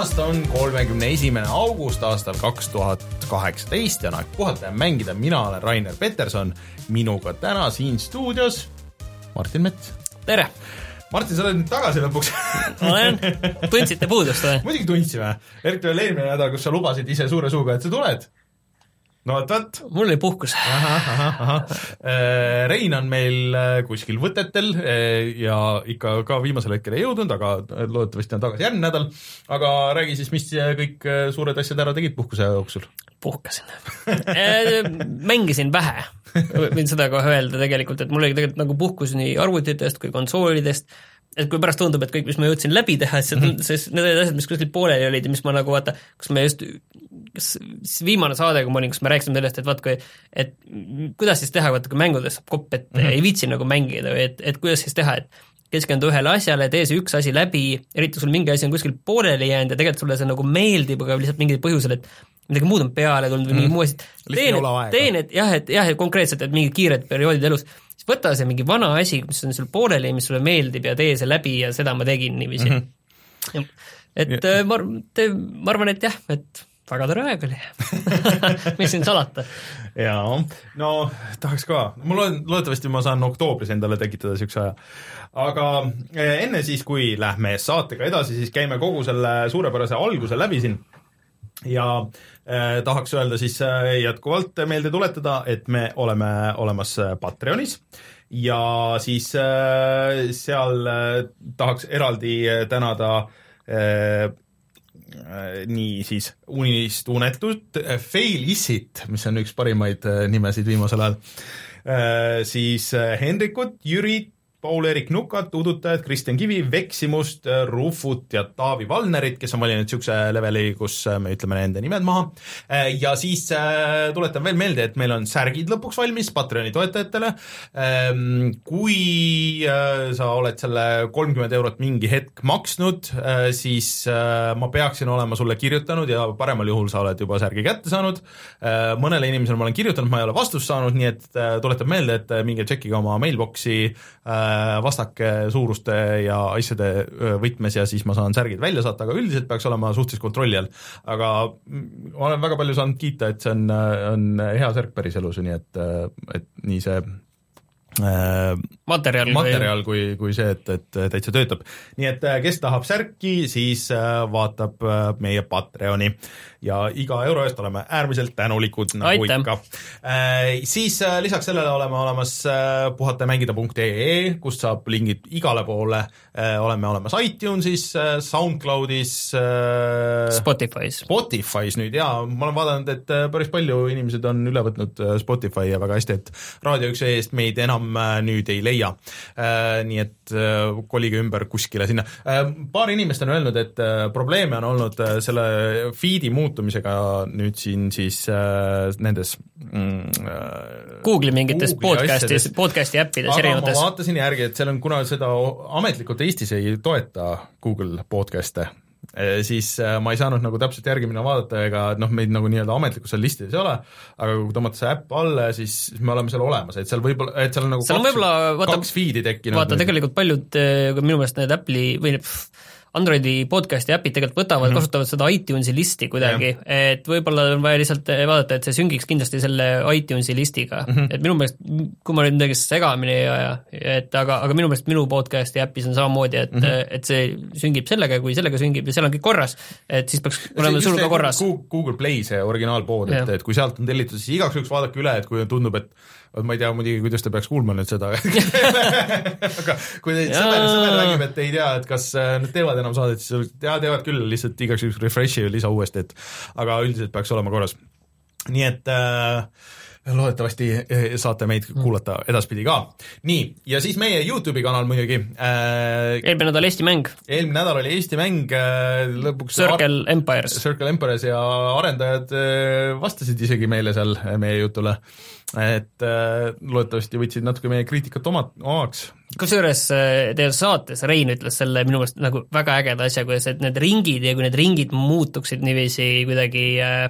tulemast, on kolmekümne esimene august aastal kaks tuhat kaheksateist ja on aeg puhata ja mängida, mina olen Rainer Peterson, minuga täna siin stuudios Martin Mets. tere! Martin, sa oled nüüd tagasi lõpuks olen, tundsite puudust või? muidugi tundsime, eriti veel eelmine nädal, kus sa lubasid ise suure suuga, et sa tuled no vot, vot. mul oli puhkus. Äh, Rein on meil äh, kuskil võtetel äh, ja ikka ka viimasel hetkel ei jõudnud, aga loodetavasti on tagasi järgmine nädal. aga räägi siis, mis kõik suured asjad ära tegid puhkuse jooksul? puhkasin mängisin vähe, võin seda kohe öelda tegelikult, et mul oli tegelikult nagu puhkus nii arvutitest kui konsoolidest et kui pärast tundub, et kõik, mis ma jõudsin läbi teha, et see, mhm. sest need olid asjad, mis kuskil pooleli olid ja mis ma nagu vaata, kus me just, kas viimane saade, kui ma olin, kus me rääkisime sellest, et vaat kui, et kuidas siis teha, vaata kui mängudes saab kopp ette mm -hmm. ei viitsi nagu mängida või et, et kuidas siis teha, et keskendu ühele asjale, tee see üks asi läbi, eriti sul mingi asi on kuskil pooleli jäänud ja tegelikult sulle see nagu meeldib, aga lihtsalt mingil põhjusel, et midagi muud on peale tulnud või mm. mingi muu asi, tee need, tee need jah, et jah, et konkreetselt, et mingid kiired perioodid elus siis võta see mingi vana asi, mis on sul pooleli, mis sulle meeldib ja tee see läbi ja seda ma tegin niiviisi mm. -hmm. et ja. Äh, ma, ma arvan, et jah, et väga tore aeg oli. Mis siin salata. jaa, no tahaks ka, ma loen, loodetavasti ma saan oktoobris endale tekitada niisuguse aja. aga eh, enne siis, kui lähme saatega edasi, siis käime kogu selle suurepärase alguse läbi siin. Ja eh, tahaks öelda siis eh, jätkuvalt meelde tuletada, et me oleme olemas eh, Patreonis. Ja siis eh, seal eh, tahaks eraldi tänada eh, niisiis Unist unetut, Fail Isit, mis on üks parimaid nimesid viimasel ajal, siis Hendrikut, Jürit, Paul-Eerik Nukat, Udutajat, Kristjan Kivi, Veksimust, Rufut ja Taavi Valnerit, kes on valinud niisuguse leveli, kus äh, me ütleme nende nimed maha. Äh, ja siis äh, tuletan veel meelde, et meil on särgid lõpuks valmis Patreoni toetajatele. Ähm, kui sa oled selle kolmkümmend eurot mingi hetk maksnud, siis ma peaksin olema sulle kirjutanud ja paremal juhul sa oled juba särgi kätte saanud. mõnele inimesele ma olen kirjutanud, ma ei ole vastust saanud, nii et tuletan meelde, et minge tšekkige oma mailbox'i Äh, vastake suuruste ja asjade võtmes ja siis ma saan särgid välja saata, aga üldiselt peaks olema suhteliselt kontrolli all. aga mm, olen väga palju saanud kiita, et see on, on hea särk päriselus, nii et, et nii see materjal, materjal kui, kui see, et, et täitsa töötab. nii et kes tahab särki, siis vaatab meie Patreoni ja iga euro eest oleme äärmiselt tänulikud, nagu Aitäh. ikka. Siis lisaks sellele oleme olemas puhatajamängida.ee, kust saab lingid igale poole, oleme olemas iTunesis, SoundCloudis, Spotify's. Spotify's nüüd jaa, ma olen vaadanud, et päris palju inimesed on üle võtnud Spotify ja väga hästi, et Raadio üks eest meid enam äh, nüüd ei leia. Äh, nii et äh, kolige ümber kuskile sinna. paar inimest on öelnud, et probleeme on olnud selle feed'i muutumisega nüüd siin siis nendes mm, Google'i mingites podcast'is, podcast'i äppides erinevates. ma vaatasin järgi, et seal on, kuna seda ametlikult Eestis ei toeta Google podcast'e, Eh, siis eh, ma ei saanud nagu täpselt järgi minna vaadata ega noh, meid nagu nii-öelda ametlikult seal listides ei ole, aga kui tõmmata see äpp alla, siis me oleme seal olemas, et seal võib-olla, et seal on nagu seal kaks, on kaks feed'i tekkinud. vaata, tegelikult paljud, eh, minu meelest need Apple'i või pff, Androidi podcast'i äpid tegelikult võtavad mm, -hmm. kasutavad seda iTunesi listi kuidagi, et võib-olla on vaja lihtsalt vaadata, et see süngiks kindlasti selle iTunesi listiga mm, -hmm. et minu meelest, kui ma nüüd midagi segamini ei aja, et aga, aga minu meelest minu podcast'i äpis on samamoodi, et mm, -hmm. et see süngib sellega ja kui sellega süngib ja seal on kõik korras, et siis peaks olema sul ka korras. Google Play see originaalpood, et, et kui sealt on tellitud, siis igaks juhuks vaadake üle, et kui tundub, et vot ma ei tea muidugi, kuidas ta peaks kuulma nüüd seda aga kui teid sõber, sõber räägib, et ei tea, et kas äh, nad teevad enam saadet, siis jaa, teevad küll, lihtsalt igaks juhuks refresh'i ja lisa uuesti, et aga üldiselt peaks olema korras. nii et äh, loodetavasti eh, saate meid mm. kuulata edaspidi ka. nii, ja siis meie Youtube'i kanal muidugi äh,. eelmine nädal Eesti mäng. eelmine nädal oli Eesti mäng äh, lõpuks Circle Empires. Circle Empires ja arendajad äh, vastasid isegi meile seal äh, meie jutule. et äh, loodetavasti võtsid natuke meie kriitikat oma, omaks kusjuures äh, teie saates Rein ütles selle minu meelest nagu väga ägeda asja, kuidas et need ringid ja kui need ringid muutuksid niiviisi kuidagi äh,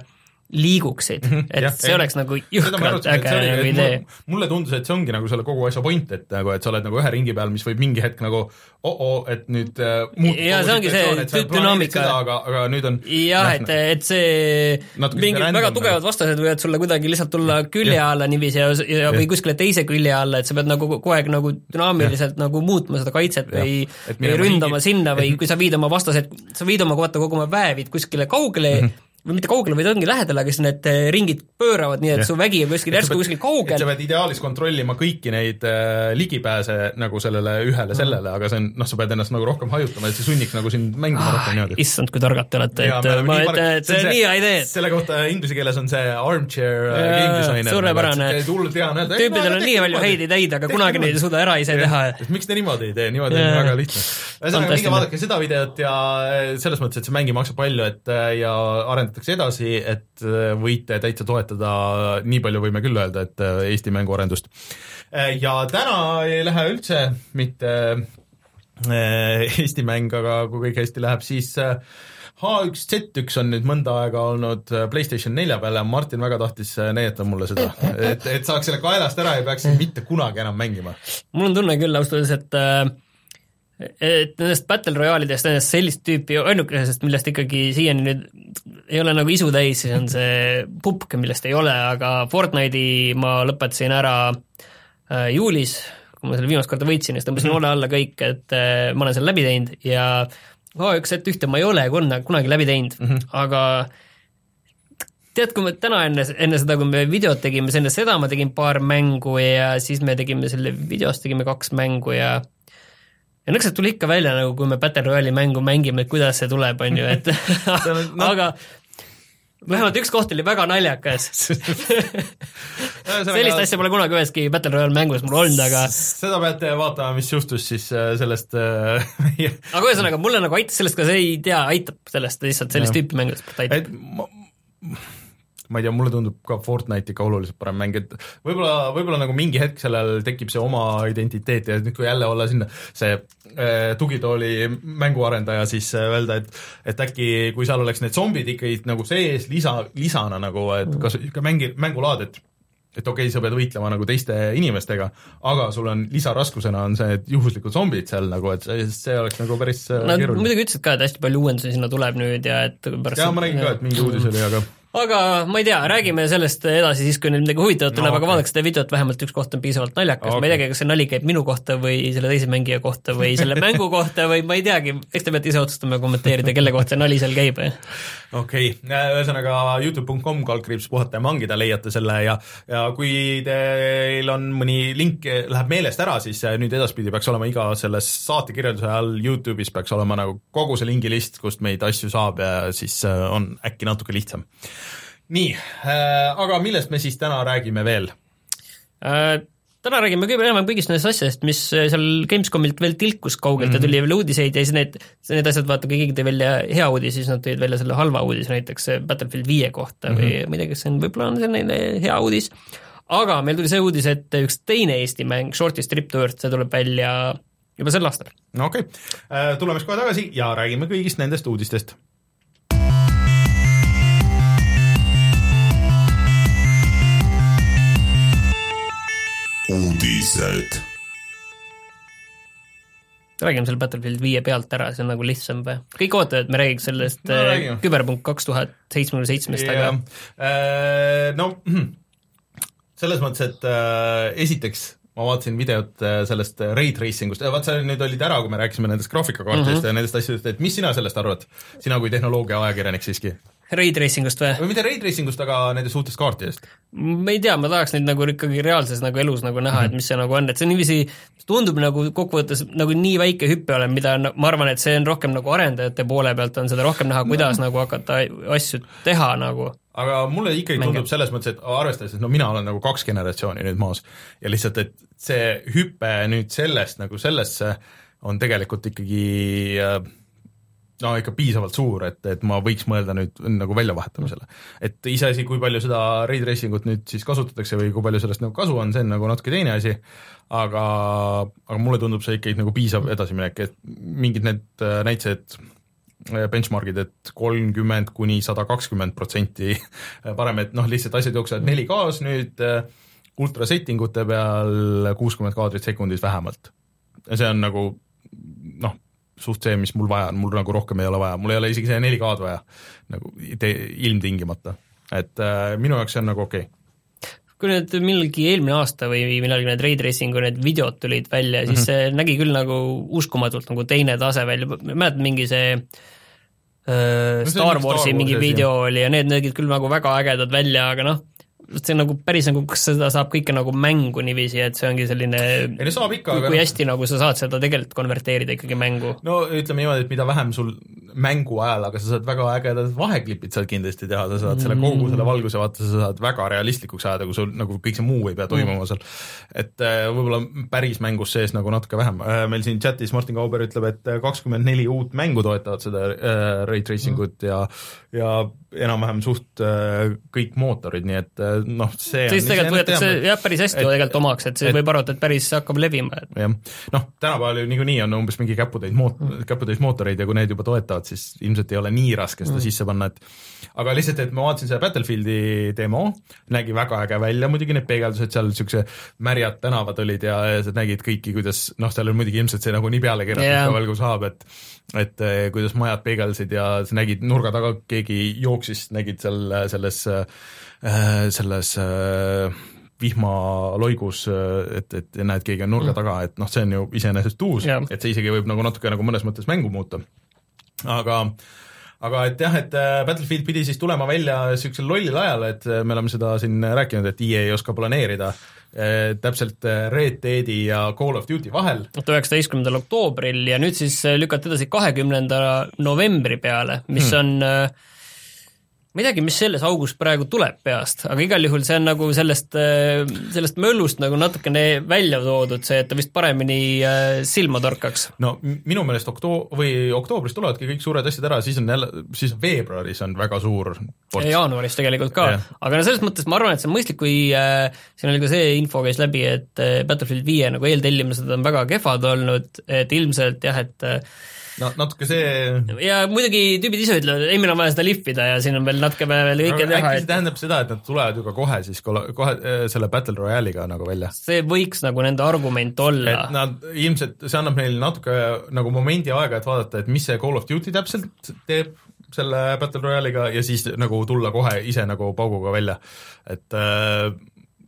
liiguksid mm, -hmm, et jah, see ei, oleks nagu jõhkralt äge nagu idee. mulle tundus, et see ongi nagu selle kogu asja point, et nagu, et sa oled nagu ühe ringi peal, mis võib mingi hetk nagu oh-oh, et nüüd äh, ja see ongi see dünaamika. aga, aga nüüd on jah, et, et see mingid väga tugevad vastased võivad sulle kuidagi lihtsalt tulla külje alla niiviisi ja, ja või kuskile teise külje alla, et sa pead nagu kogu aeg nagu dünaamiliselt ja. nagu muutma seda kaitset ja. või, või ründama mingi... sinna või kui sa viid oma vastased, sa viid oma, vaata kogu oma väe viid kuskile kaugele mm, -hmm või mitte kaugele, vaid ongi lähedal, aga siis need eh, ringid pööravad nii, et ja. su vägi on kuskil järsku kuskil kaugel. sa pead ideaalis kontrollima kõiki neid äh, ligipääse nagu sellele ühele sellele mm., aga see on, noh, sa pead ennast nagu rohkem hajutama, et see sunniks nagu sind mängima ah, rohkem niimoodi. issand, kui targad te olete, et ma, et, et see on nii hea idee. selle kohta inglise keeles on see armchair äh, game designer. suurepärane. Nagu, tüüpidel on nii palju häid ideid, aga kunagi neid ei suuda ära ise teha. miks te niimoodi ei tee, niimoodi on väga lihtne. ühesõnaga, minge vaadake seda videot ja selles mõttes, et see mäng ei maksa palju, et ja arendatakse edasi et äh, võite täitsa toetada, nii palju võime küll öelda, et äh, Eesti mänguarendust. Äh, ja täna ei lähe üldse mitte Eesti mäng, aga kui kõik hästi läheb, siis H1Z1 on nüüd mõnda aega olnud PlayStation nelja peal ja Martin väga tahtis näidata mulle seda, et, et saaks selle kaelast ära ja ei peaks mitte kunagi enam mängima. mul on tunne küll ausalt öeldes, et et nendest battle royaalidest, nendest sellist tüüpi ainukesest, millest ikkagi siiani nüüd ei ole nagu isu täis, on see pupk, millest ei ole, aga Fortnite'i ma lõpetasin ära äh, juulis, kui ma selle viimast korda võitsin siis tõmbasin oole alla kõik, et äh, ma olen selle läbi teinud ja H1Z1 ma ei ole kunagi, kunagi läbi teinud mm, -hmm. aga tead, kui me täna enne, enne seda, kui me videot tegime, siis enne seda ma tegin paar mängu ja siis me tegime selle videos, tegime kaks mängu ja ja nõks, et tuli ikka välja nagu, kui me Battle Royale'i mängu mängime, et kuidas see tuleb, on ju, et aga vähemalt üks koht oli väga naljakas. Sellist asja pole kunagi üheski Battle Royale mängus mul olnud, aga seda peate vaatama, mis juhtus siis äh, sellest äh, aga ühesõnaga, mulle nagu aitas sellest ka see, ei tea, aitab sellest lihtsalt sellist tüüpi mängudest aitab. Ma ei tea, mulle tundub ka Fortnite ikka oluliselt parem mäng, et võib-olla, võib-olla nagu mingi hetk sellel tekib see oma identiteet ja nüüd, kui jälle olla sinna see äh, tugitooli mänguarendaja, siis äh, öelda, et et äkki kui seal oleks need zombid ikkagi nagu sees lisa, lisana nagu, et kas ikka mängi, mängulaad, et et okei okay,, sa pead võitlema nagu teiste inimestega, aga sul on lisaraskusena on see, et juhuslikud zombid seal nagu, et see, see oleks nagu päris äh, Nad muidugi ütlesid ka, et hästi palju uuendusi sinna tuleb nüüd ja et pärast jaa, ma nägin ka, et mingi uudis oli, aga aga ma ei tea, räägime sellest edasi siis, kui nüüd midagi huvitavat tuleb no,, aga okay. vaadake seda videot, vähemalt üks koht on piisavalt naljakas okay., ma ei teagi, kas see nali käib minu kohta või selle teise mängija kohta või selle mängu kohta või ma ei teagi, eks te peate ise otsustama ja kommenteerida, kelle kohta see nali seal käib. okei okay., ühesõnaga Youtube.com kaldkriips puhata ja mangida leiate selle ja, ja kui teil on mõni link läheb meelest ära, siis nüüd edaspidi peaks olema iga selles saate kirjelduse all Youtube'is peaks olema nagu kogu see lingilist, kust meid asju saab ja siis on äkki natuke lihtsam nii äh,, aga millest me siis täna räägime veel äh,? täna räägime kõige enam kõigist nendest asjadest, mis äh, seal Gamescomilt veel tilkus kaugelt mm -hmm. ja tuli veel uudiseid ja siis need, need asjad, vaata, kui keegi tõi välja hea uudis, siis nad tõid välja selle halva uudise, näiteks Battlefield viie kohta mm -hmm. või ma ei tea, kas see on, võib-olla on see neile hea uudis, aga meil tuli see uudis, et üks teine Eesti mäng, Shorty Strip to Earth, see tuleb välja juba sel aastal. no okei okay., äh, tuleme siis kohe tagasi ja räägime kõigist nendest uudistest uudised. räägime selle Battlefield viie pealt ära, see on nagu lihtsam või? kõik ootavad, et me räägiks sellest no, äh, küberpunkt kaks tuhat seitsmekümne seitsmest, aga äh, no selles mõttes, et äh, esiteks ma vaatasin videot äh, sellest ray tracing ust, vaat sa nüüd olid ära, kui me rääkisime nendest graafikakaartidest mm -hmm. ja nendest asjadest, et mis sina sellest arvad? sina kui tehnoloogia ajakirjanik siiski Ray tracing ust või? või mitte Ray tracing ust, aga nendest uutest kaartidest? ma ei tea, ma tahaks neid nagu ikkagi reaalses nagu elus nagu näha mm, -hmm. et mhm. mis see nagu on, et see niiviisi tundub nagu kokkuvõttes nagu nii väike hüpe olev, mida ma arvan, et see on rohkem nagu arendajate poole pealt on seda rohkem näha, kuidas no. nagu hakata asju teha nagu aga mulle ikkagi Mänge. tundub selles mõttes, et arvestades, et no mina olen nagu kaks generatsiooni nüüd maas ja lihtsalt, et see hüpe nüüd sellest nagu sellesse on tegelikult ikkagi äh, no ikka piisavalt suur, et, et ma võiks mõelda nüüd nagu väljavahetamisele. et iseasi, kui palju seda ray tracing ut nüüd siis kasutatakse või kui palju sellest nagu kasu on, see on nagu natuke teine asi, aga, aga mulle tundub see ikkagi nagu piisav edasiminek, et mingid need äh, näitajad benchmark'id, et kolmkümmend kuni sada kakskümmend protsenti parem, et noh, lihtsalt asjad jooksevad 4K-s nüüd ultra setting ute peal kuuskümmend kaadrit sekundis vähemalt. see on nagu suht see, mis mul vaja on, mul nagu rohkem ei ole vaja, mul ei ole isegi see 4K-d vaja. Nagu ilmtingimata, et äh, minu jaoks see on nagu okei. Okay kui nüüd millalgi eelmine aasta või millalgi need ray tracing'u need videod tulid välja, siis mm -hmm. see nägi küll nagu uskumatult nagu teine tase välja, mäletad mingi see äh, no, Star Warsi mingi video oli ja need nägid küll nagu väga ägedad välja, aga noh, see nagu päris nagu, kas seda saab kõike nagu mängu niiviisi, et see ongi selline ei no saab ikka, aga kui hästi nagu sa saad seda tegelikult konverteerida ikkagi mängu? no ütleme niimoodi, et mida vähem sul mängu ajal, aga sa saad väga ägedad vaheklipid saad kindlasti teha, sa saad selle kogu selle valguse vaata, sa saad väga realistlikuks ajada, kui sul nagu kõik see muu ei pea toimuma seal. et äh, võib-olla päris mängus sees nagu natuke vähem, äh, meil siin chatis Martin Kauber ütleb, et kakskümmend neli uut mängu toetavad seda äh, ray tracing ut mm. ja ja enam-vähem suht kõik mootorid, nii et noh, see siis tegelikult võetakse jah, päris hästi et, tegelikult omaks, et see et, võib arvata, et päris hakkab levima. jah, noh, tänapäeval ju niikuinii on umbes mingi käputäis moot-, käputäis mootoreid ja kui need juba toetavad, siis ilmselt ei ole nii raske seda mm. sisse panna, et aga lihtsalt, et ma vaatasin seda Battlefieldi demo, nägi väga äge välja, muidugi need peegeldused seal, niisuguse märjad tänavad olid ja, ja sa nägid kõiki, kuidas noh, seal oli muidugi ilmselt see nagu nii peale keeratud yeah. ka saab, et et kuidas majad peegeldasid ja sa nägid nurga taga, keegi jooksis, nägid seal selles äh, Äh, selles äh, vihmaloigus, äh, et, et näed, keegi on nurga mm. taga, et noh, see on ju iseenesest uus yeah., et see isegi võib nagu natuke nagu mõnes mõttes mängu muuta. aga aga et jah, et Battlefield pidi siis tulema välja niisugusel lollil ajal, et me oleme seda siin rääkinud, et EA ei oska planeerida eh, täpselt Red Deadi ja Call of Duty vahel. et üheksateistkümnendal oktoobril ja nüüd siis lükati edasi kahekümnenda novembri peale, mis hmm. on äh, midagi, mis selles augus praegu tuleb peast, aga igal juhul see on nagu sellest, äh, sellest möllust nagu natukene välja toodud, see, et ta vist paremini äh, silma torkaks. no minu meelest oktoo- või oktoobris tulevadki kõik suured asjad ära, siis on jälle, siis veebruaris on väga suur ports. jaanuaris tegelikult ka, aga no selles mõttes ma arvan, et see on mõistlik, kui äh, siin oli ka see info käis läbi, et äh, Battlefield viie nagu eeltellimused on väga kehvad olnud, et ilmselt jah, et äh, no natuke see ja muidugi tüübid ise ütlevad, ei, meil on vaja seda lihvida ja siin on veel natuke veel kõike no, teha. äkki see et... tähendab seda, et nad tulevad ju ka kohe siis kohe äh, selle Battle Royale'iga nagu välja? see võiks nagu nende argument olla. et nad ilmselt, see annab neile natuke nagu momendi aega, et vaadata, et mis see Call of Duty täpselt teeb selle Battle Royale'iga ja siis nagu tulla kohe ise nagu pauguga välja. et äh,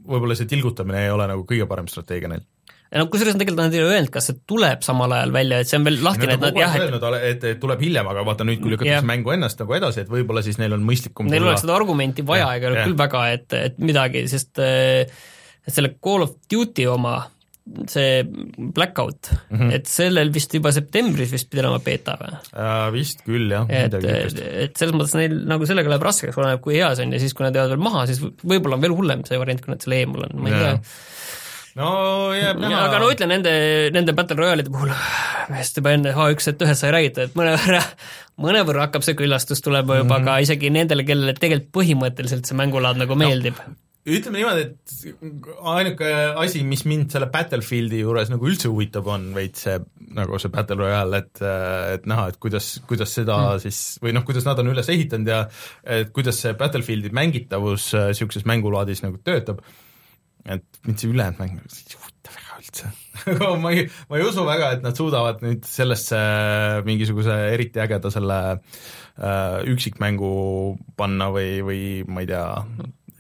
võib-olla see tilgutamine ei ole nagu kõige parem strateegia neil ja no kusjuures tegelikult nad ei ole öelnud, kas see tuleb samal ajal välja, et see on veel lahtine, et nad jah, et öelnud, et, tuleb hiljem, aga vaata nüüd, kui lükatakse yeah. mängu ennast nagu edasi, et võib-olla siis neil on mõistlikum Neil oleks seda argumenti vaja, ega yeah. küll väga, et, et midagi, sest et selle Call of Duty oma, see Blackout mm, -hmm. et sellel vist juba septembris vist pidi olema beeta või uh,? Vist küll, jah. et, et selles mõttes neil nagu sellega läheb raskeks, oleneb kui hea see on ja siis, kui nad jäävad veel maha, siis võib-olla on veel hullem see variant, kui nad selle eemal on, ma ei tea no jääb näha. aga no ütle nende, nende Battle Royale'ide puhul, millest juba enne H1Z1-s sai räägitud, et mõnevõrra, mõnevõrra hakkab see küllastus tulema juba mm -hmm. ka isegi nendele, kellele tegelikult põhimõtteliselt see mängulaad nagu meeldib no ütleme niimoodi, et ainuke asi, mis mind selle Battlefieldi juures nagu üldse huvitab, on veits see nagu see Battle Royale, et, et näha, et kuidas, kuidas seda mm. siis või noh, kuidas nad on üles ehitanud ja et kuidas see Battlefieldi mängitavus niisuguses mängulaadis nagu töötab et mind see ülejäänud mäng nagu ei huvita väga üldse ma ei, ma ei usu väga, et nad suudavad nüüd sellesse mingisuguse eriti ägeda selle äh, üksikmängu panna või, või ma ei tea,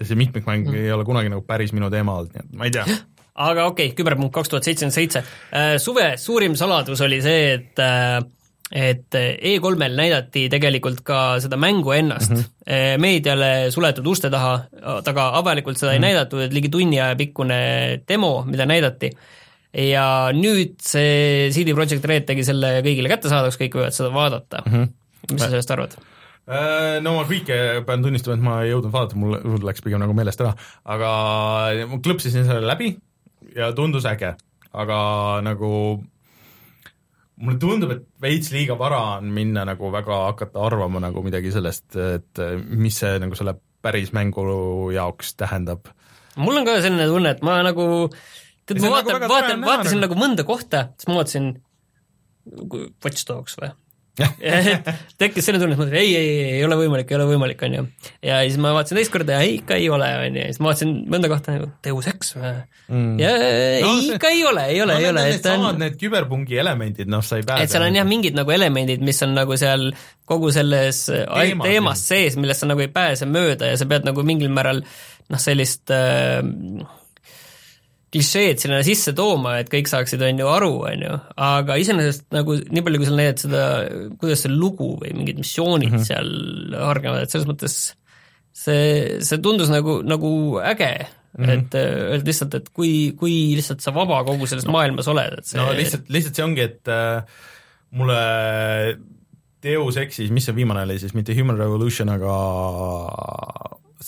see mitmikmäng mm. ei ole kunagi nagu päris minu teema olnud, nii et ma ei tea aga okei okay,, küberpunkt kaks tuhat seitsekümmend seitse. Äh, suve suurim saladus oli see, et äh, et E3-l näidati tegelikult ka seda mängu ennast mm -hmm. meediale suletud uste taha, taga avalikult seda mm -hmm. ei mhm. näidatud, et ligi tunni aja pikkune demo, mida näidati, ja nüüd see CD Projekt Red tegi selle kõigile kättesaadavaks, kõik võivad seda vaadata mm. -hmm. mis sa sellest arvad? Äh, no ma kõike pean tunnistama, et ma ei jõudnud vaadata, mul, mul läks pigem nagu meelest ära, aga ma klõpsisin selle läbi ja tundus äge, aga nagu mulle tundub, et veits liiga vara on minna nagu väga hakata arvama nagu midagi sellest, et mis see nagu selle päris mängu jaoks tähendab. mul on ka selline tunne, et ma nagu tead, ma vaatan, nagu vaatan, vaatasin nagu mõnda kohta, siis ma vaatasin Watch Dogs või? tekkis selline tunne, et ma mõtlesin, ei, ei, ei, ei ole võimalik, ei ole võimalik, on ju. ja siis ma vaatasin teist korda ja ei, ikka ei ole, on ju, siis ma vaatasin mõnda kohta nagu Deus Ex või mm. ja no, ei, ikka ei ole, ei ole no,, ei ole. Need samad need küberpungi elemendid, noh, sa ei pääse. et seal on jah, mingid nagu elemendid, mis on nagu seal kogu selles Teema, teemas sees, millest sa nagu ei pääse mööda ja sa pead nagu mingil määral noh, sellist äh, klišeed sinna sisse tooma, et kõik saaksid, on ju, aru, on ju, aga iseenesest nagu nii palju, kui sa näed seda, kuidas see lugu või mingid missioonid mm -hmm. seal hargnevad, et selles mõttes see, see tundus nagu, nagu äge mm, -hmm. et öelda lihtsalt, et kui, kui lihtsalt sa vaba kogu selles no. maailmas oled, et see no lihtsalt, lihtsalt see ongi, et äh, mulle Deus Exis, mis see viimane oli siis, mitte Human Revolution, aga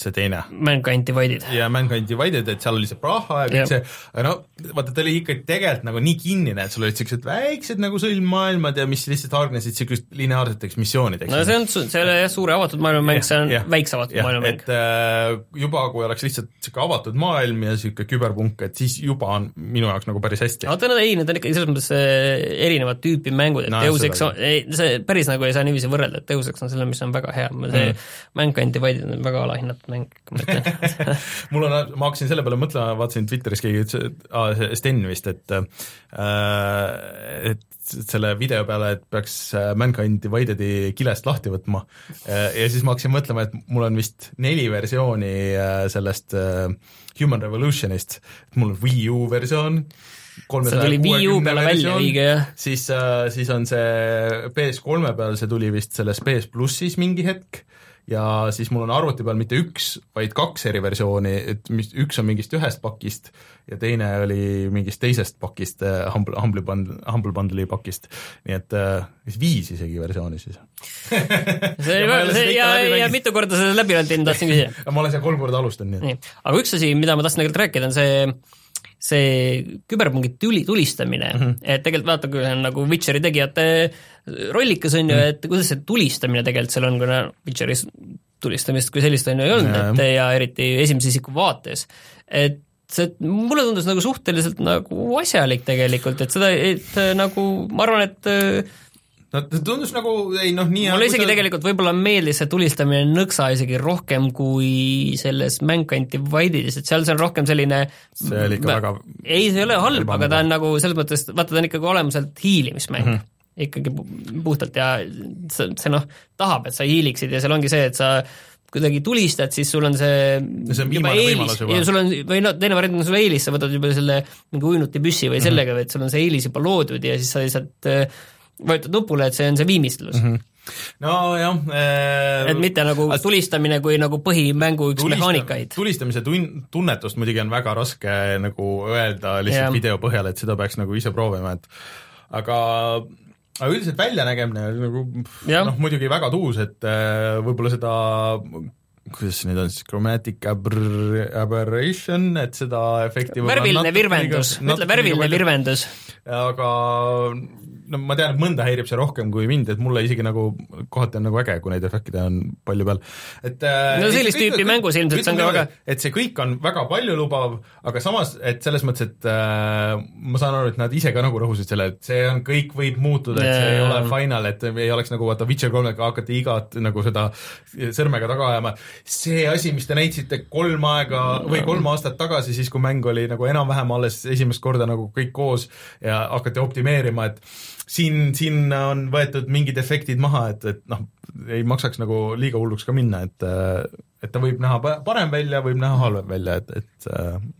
see teine. Mankind Divided. ja Mankind Divided, et seal oli see Praha ja kõik see, aga no vaata, ta oli ikka tegelikult nagu nii kinnine, et sul olid niisugused väiksed nagu sõlmmaailmad ja mis lihtsalt hargnesid niisugust lineaarseteks missioonideks. no see on, see ei ole jah suure avatud maailma mäng, see on yeah. väikse avatud yeah. maailma mäng. et äh, juba, kui oleks lihtsalt niisugune avatud maailm ja niisugune küberpunk, et siis juba on minu jaoks nagu päris hästi. oota, no ei, need on ikkagi selles mõttes äh, erinevat tüüpi mängud, et no, Deus Ex see päris nagu ei saa niiviisi võrrelda, et Deus Ex on selle, mis on väga hea, see mm. Mankind Divided on väga alahinnatud mäng, mul on, ma hakkasin selle peale mõtlema, vaatasin Twitteris keegi ütles, et aa, Sten vist, et äh, et selle video peale, et peaks äh, Mankind Divided'i kilest lahti võtma. Ja siis ma hakkasin mõtlema, et mul on vist neli versiooni äh, sellest äh, Human Revolutionist, et mul on Wii U versioon, see tuli Wii U peale välja, õige jah. siis, siis on see PS3-e peal, see tuli vist selles PS plussis mingi hetk ja siis mul on arvuti peal mitte üks, vaid kaks eri versiooni, et mis, üks on mingist ühest pakist ja teine oli mingist teisest pakist äh,, Humble, Humble Bundle, Humble Bundle'i pakist. nii et äh, viis isegi versiooni siis see ja, see, ja, ja, mitu korda sa läbi oled teinud, tahtsin küsida ma olen seal kolm korda alustanud, nii et. aga üks asi, mida ma tahtsin tegelikult rääkida, on see see küberpungi tuli, tulistamine mm, -hmm. et tegelikult vaata, kui on nagu Witcheri tegijate rollikas, on ju, mhm. et kuidas see tulistamine tegelikult seal on, kuna Witcheris tulistamist kui sellist on ju ei olnud, et ja eriti esimese isiku vaates, et see, mulle tundus nagu suhteliselt nagu asjalik tegelikult, et seda, et nagu ma arvan, et no ta tundus nagu, ei noh, nii mulle isegi sa... tegelikult võib-olla meeldis see tulistamine nõksa isegi rohkem kui selles Mankind Divided'is, et seal see on rohkem selline see oli ikka väga ei, see ei ole halb, aga ta on nagu selles mõttes, vaata, ta on ikkagi olemuselt hiilimismäng mm. -hmm ikkagi puhtalt ja see, see noh, tahab, et sa hiiliksid ja seal ongi see, et sa kuidagi tulistad, siis sul on see, see on juba eelis ja sul on, või no teine variant on sul eelis, sa võtad juba selle mingi uinuti püssi või mhm. sellega mm, -hmm. et sul on see eelis juba loodud ja siis sa lihtsalt äh, vajutad nupule, et see on see viimistlus mm. -hmm nojah äh, et mitte nagu tulistamine kui nagu põhimängu üks tulista, mehaanikaid. tulistamise tun-, tunnetust muidugi on väga raske nagu öelda lihtsalt yeah. video põhjal, et seda peaks nagu ise proovima, et aga aga üldiselt väljanägemine nagu noh, muidugi väga tuus, et äh, võib-olla seda kuidas see nüüd on siis, chromatic aber-, aberration, et seda efekti värviline virvendus, ütle värviline virvendus. aga no ma tean, et mõnda häirib see rohkem kui mind, et mulle isegi nagu kohati on nagu äge, kui neid efekte on palju peal, et äh, no sellist tüüpi kõik, mängus ilmselt see on ka väga et see kõik on väga paljulubav, aga samas, et selles mõttes, et äh, ma saan aru, et nad ise ka nagu rõhusid selle, et see on, kõik võib muutuda, et see ei ole final, et ei oleks nagu vaata Witcher kolmega hakati igat nagu seda sõrmega taga ajama, see asi, mis te näitasite kolm aega või kolm aastat tagasi, siis kui mäng oli nagu enam-vähem alles esimest korda nagu kõik koos ja hakati optimeerima, et siin, siin on võetud mingid efektid maha, et, et noh, ei maksaks nagu liiga hulluks ka minna, et et ta võib näha parem välja, võib näha halvem välja, et, et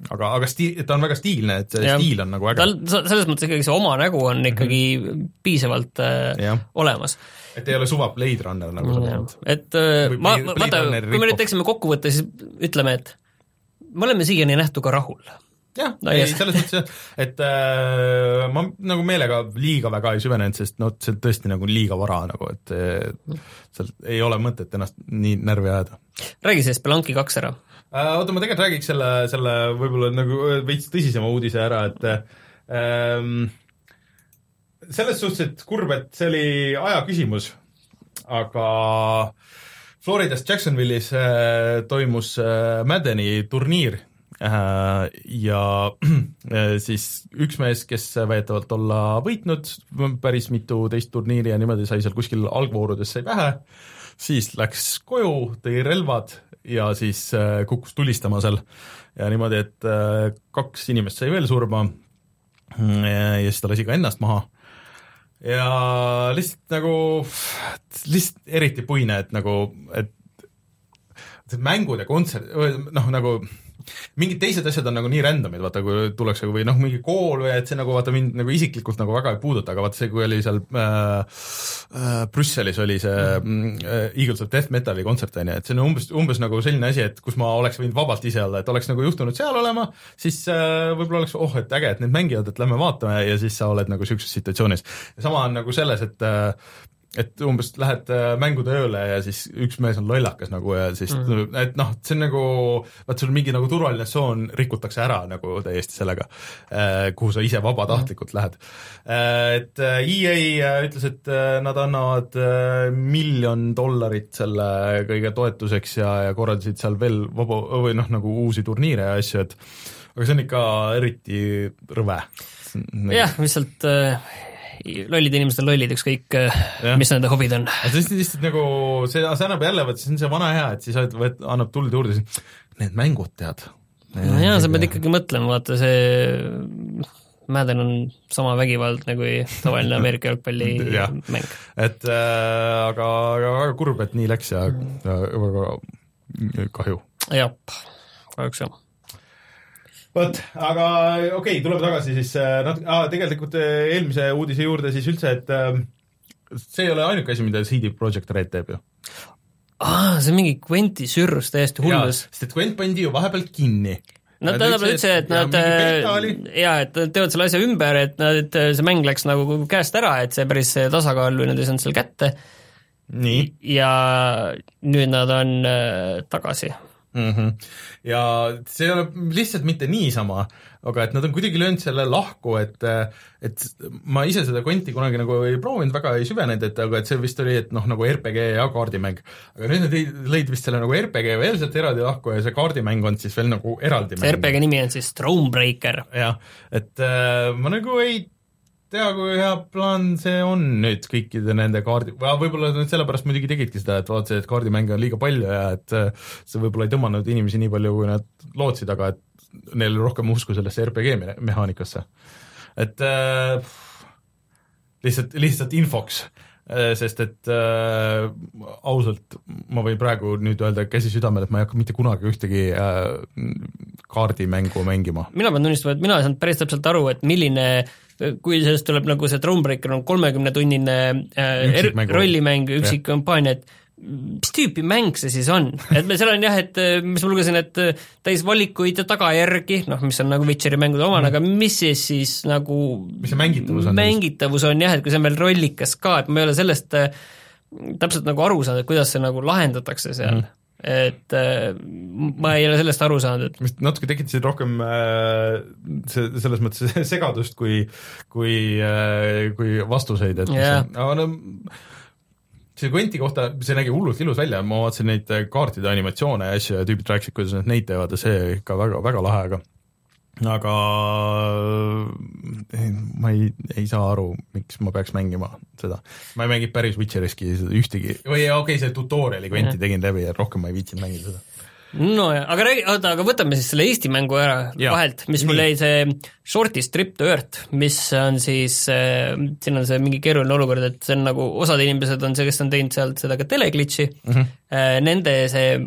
aga, aga stiil, ta on väga stiilne, et see ja. stiil on nagu äge. tal selles mõttes ikkagi see oma nägu on ikkagi mm -hmm. piisavalt äh, olemas et ei ole suva Blade Runner nagu sa mõtled. et äh, ma, vaata, kui me nüüd teeksime kokkuvõtte, siis ütleme, et me oleme siiani nähtuga rahul jah ei selles mõttes jah, et äh, ma nagu meelega liiga väga ei süvenenud, sest noh, see on tõesti nagu liiga vara nagu, et seal ei ole mõtet ennast nii närvi ajada. räägi sellest Belanki kaks ära äh,. Oota, ma tegelikult räägiks selle, selle võib-olla nagu veits tõsisema uudise ära, et ähm, selles suhtes, et kurb, et see oli aja küsimus, aga Floridas Jacksonvilis äh, toimus äh, Maddeni turniir Äh, ja äh, siis üks mees, kes väidetavalt olla võitnud päris mitu teist turniiri ja niimoodi sai seal kuskil algvoorudes sai pähe, siis läks koju, tõi relvad ja siis äh, kukkus tulistama seal. Ja niimoodi, et kaks inimest sai veel surma ja siis ta lasi ka ennast maha. Ja lihtsalt nagu, lihtsalt eriti puine, et nagu, et mängud ja kontsert, noh nagu mingid teised asjad on nagu nii random'id, vaata kui tullakse või noh, mingi kool või et see nagu vaata mind nagu isiklikult nagu väga ei puuduta, aga vaata see, kui oli seal äh, äh, Brüsselis oli see mm. äh, Eagles of Death Metali kontsert, on ju, et see on umbes, umbes nagu selline asi, et kus ma oleks võinud vabalt ise olla, et oleks nagu juhtunud seal olema, siis äh, võib-olla oleks oh, et äge, et need mängivad, et lähme vaatame ja siis sa oled nagu niisuguses situatsioonis. sama on nagu selles, et äh, et umbes lähed äh, mängude ööle ja siis üks mees on lollakas nagu ja siis mm., et noh, see on nagu, vaat sul mingi nagu turvaline tsoon rikutakse ära nagu täiesti sellega, äh, kuhu sa ise vabatahtlikult mm. lähed. Äh, et EA ütles, et nad annavad miljon dollarit selle kõige toetuseks ja, ja korraldasid seal veel vaba, või noh, nagu uusi turniire ja asju, et aga see on ikka eriti rõve. jah, lihtsalt äh lollid inimesed on lollid, ükskõik mis nende hobid on. see on lihtsalt nagu, see, see annab jälle, vot see on see vana hea, et siis võt, annab tuld juurde, need mängud tead. no jaa, sa pead ikkagi mõtlema, vaata see Madden on sama vägivaldne kui tavaline Ameerika jalgpallimäng et äh, aga, aga väga kurb, et nii läks ja, ja väga kahju. jah, kahjuks jah vot, aga okei okay,, tuleme tagasi siis äh, natuke ah,, tegelikult äh, eelmise uudise juurde siis üldse, et äh, see ei ole ainuke asi, mida CD Projekt Red teeb ju. aa, see on mingi Quenti sürrus täiesti hullus. sest et Quent pandi ju vahepeal kinni. Nad tähendab üldse, et nad jaa, et nad teevad selle asja ümber, et nad, et see mäng läks nagu käest ära, et see päris tasakaal või nad ei saanud seal kätte. ja nüüd nad on äh, tagasi mm. -hmm. ja see ei ole lihtsalt mitte niisama, aga et nad on kuidagi löönud selle lahku, et et ma ise seda konti kunagi nagu ei proovinud, väga ei süvenenud, et aga et see vist oli, et noh, nagu RPG ja kaardimäng. aga nüüd nad lõid vist selle nagu RPG veel sealt eraldi lahku ja see kaardimäng on siis veel nagu eraldi see mäng. RPG nimi on siis Thronebreaker. jah, et äh, ma nagu ei tea, kui hea plaan see on nüüd kõikide nende kaardi, võib-olla nad sellepärast muidugi tegidki seda, et vaatasid, et kaardimänge on liiga palju ja et äh, see võib-olla ei tõmmanud inimesi nii palju, kui nad lootsid, aga et neil rohkem usku sellesse RPG mehaanikasse. et äh, lihtsalt, lihtsalt infoks sest et äh, ausalt ma võin praegu nüüd öelda käsi südamel, et ma ei hakka mitte kunagi ühtegi äh, kaardimängu mängima. mina pean tunnistama, et mina ei saanud päris täpselt aru, et milline äh, kui sellest tuleb nagu see Thronebreaker on kolmekümnetunnine äh, er, rollimäng, üksik kampaania, et mis tüüpi mäng see siis on, et me seal on jah, et äh, mis ma lugesin, et äh, täis valikuid ja tagajärgi, noh, mis on nagu Witcheri mängude omane mm., aga mis siis siis nagu mis see mängitavus on? mängitavus on jah, et kui see on veel rollikas ka, et ma ei ole sellest äh, täpselt nagu aru saanud, et kuidas see nagu lahendatakse seal mm et ma ei ole sellest aru saanud, et vist natuke tekitasid rohkem see, selles mõttes segadust kui, kui kui vastuseid, et yeah. aga no see Quenti kohta, see nägi hullult ilus välja, ma vaatasin neid kaartide animatsioone ja asju ja tüübid rääkisid, kuidas nad neid teevad ja see ikka väga, väga lahe, aga aga eh, ma ei, ei saa aru, miks ma peaks mängima seda. ma ei mänginud päris Witcheriski ühtegi, või okei okay,, see tutorial'i kventi tegin läbi ja rohkem ma ei viitsinud mängida seda nojah, aga räägi, oota, aga võtame siis selle Eesti mängu ära ja, vahelt, mis mul jäi see Shortist Trip to Earth, mis on siis äh,, siin on see mingi keeruline olukord, et see on nagu, osad inimesed on see, kes on teinud sealt seda ka teleglitši. Mm, -hmm. äh, nende see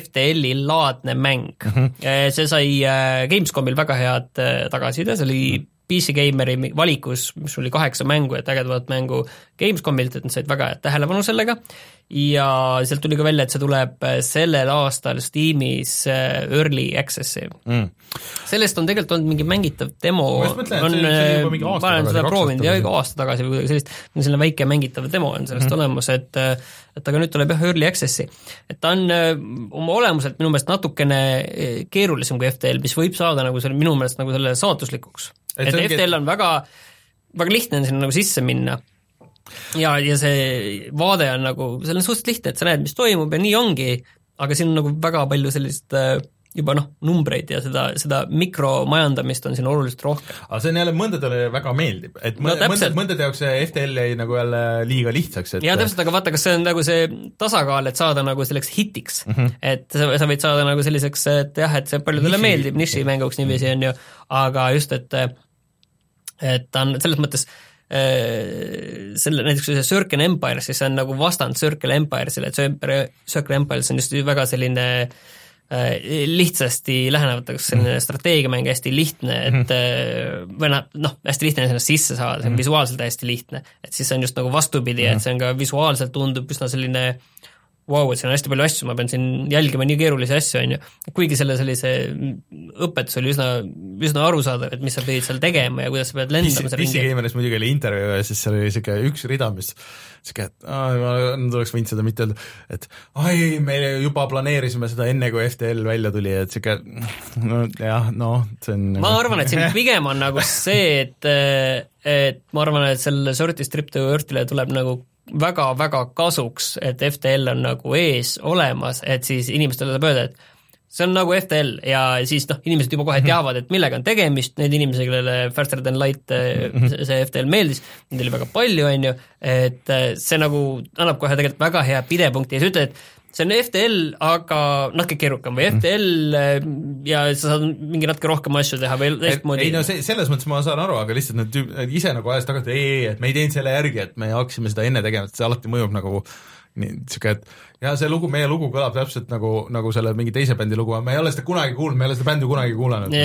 FTL-i laadne mäng. Mm, -hmm. see sai äh, Gamescomil väga head äh, tagasiside, see oli PC Gameri valikus, mis oli kaheksa mängu, et ägedamat mängu Gamescomilt, et nad said väga head tähelepanu sellega ja sealt tuli ka välja, et see tuleb äh, sellel aastal Steamis äh, Early Access'i mm.. sellest on tegelikult olnud mingi mängitav demo, on, äh, ma olen seda proovinud jah, aasta tagasi või kuidagi sellist, selline väike mängitav demo on sellest mm. olemas, et et aga nüüd tuleb jah, Early Access'i. et ta on oma olemuselt minu meelest natukene keerulisem kui FTL, mis võib saada nagu selle, minu meelest nagu selle saatuslikuks. Et, et FTL on väga, väga lihtne on sinna nagu sisse minna. Ja, ja see vaade on nagu, see on suhteliselt lihtne, et sa näed, mis toimub ja nii ongi, aga siin on nagu väga palju sellist äh, juba noh, numbreid ja seda, seda mikromajandamist on siin oluliselt rohkem. aga see on jälle, mõndadele väga meeldib, et no, mõndade, mõndade jaoks see FTL jäi nagu jälle liiga lihtsaks, et jaa, täpselt, aga vaata, kas see on nagu see tasakaal, et saada nagu selleks hitiks mm, -hmm. et sa, sa võid saada nagu selliseks, et jah, et see paljudele niši, meeldib nišimänguks niiviisi, on ju, aga just, et et ta on selles mõttes äh, selle, näiteks see Circle Empire, siis see on nagu vastand Circle Empiresile, et Circle Empires on just väga selline äh, Äh, lihtsasti lähenevatakse selline mhm. strateegiamäng hästi lihtne, et mhm. või noh, noh, hästi lihtne ennast sisse saada, see on mhm. visuaalselt hästi lihtne. et siis see on just nagu vastupidi, et see on ka visuaalselt tundub üsna selline vau wow,, et siin on hästi palju asju, ma pean siin jälgima nii keerulisi asju, on ju. kuigi selle sellise õpetus oli üsna, üsna arusaadav, et mis sa pidid seal tegema ja kuidas sa pead lendama seal ringi. PC Gameris muidugi oli intervjuu ja siis seal oli niisugune üks rida, mis sihuke, et aa, ma oleks võinud seda mitte öelda, et ai, me juba planeerisime seda enne, kui FTL välja tuli, et sihuke no jah, noh, see on ma arvan, et siin pigem on nagu see, et et ma arvan, et selle Sorti Strip to Earth'ile tuleb nagu väga-väga kasuks, et FTL on nagu ees olemas, et siis inimestele saab öelda, et see on nagu FTL ja siis noh, inimesed juba kohe mhm. teavad, et millega on tegemist, need inimesed, kellele Faster than light mhm. see FTL meeldis, neid oli väga palju, on ju, et see nagu annab kohe tegelikult väga hea pidepunkti ja sa ütled, et see on FTL, aga natuke keerukam või FTL äh, ja sa saad mingi natuke rohkem asju teha või teistmoodi. ei no see, selles mõttes ma saan aru, aga lihtsalt need tüüp, ise nagu ajas tagasi, ei, ei, et me ei teinud selle järgi, et me hakkasime seda enne tegema, et see alati mõjub nagu nii sihuke, et ja see lugu, meie lugu kõlab täpselt nagu, nagu selle mingi teise bändi lugu, me ei ole seda kunagi kuulnud, me ei ole seda bändi kunagi kuulanud.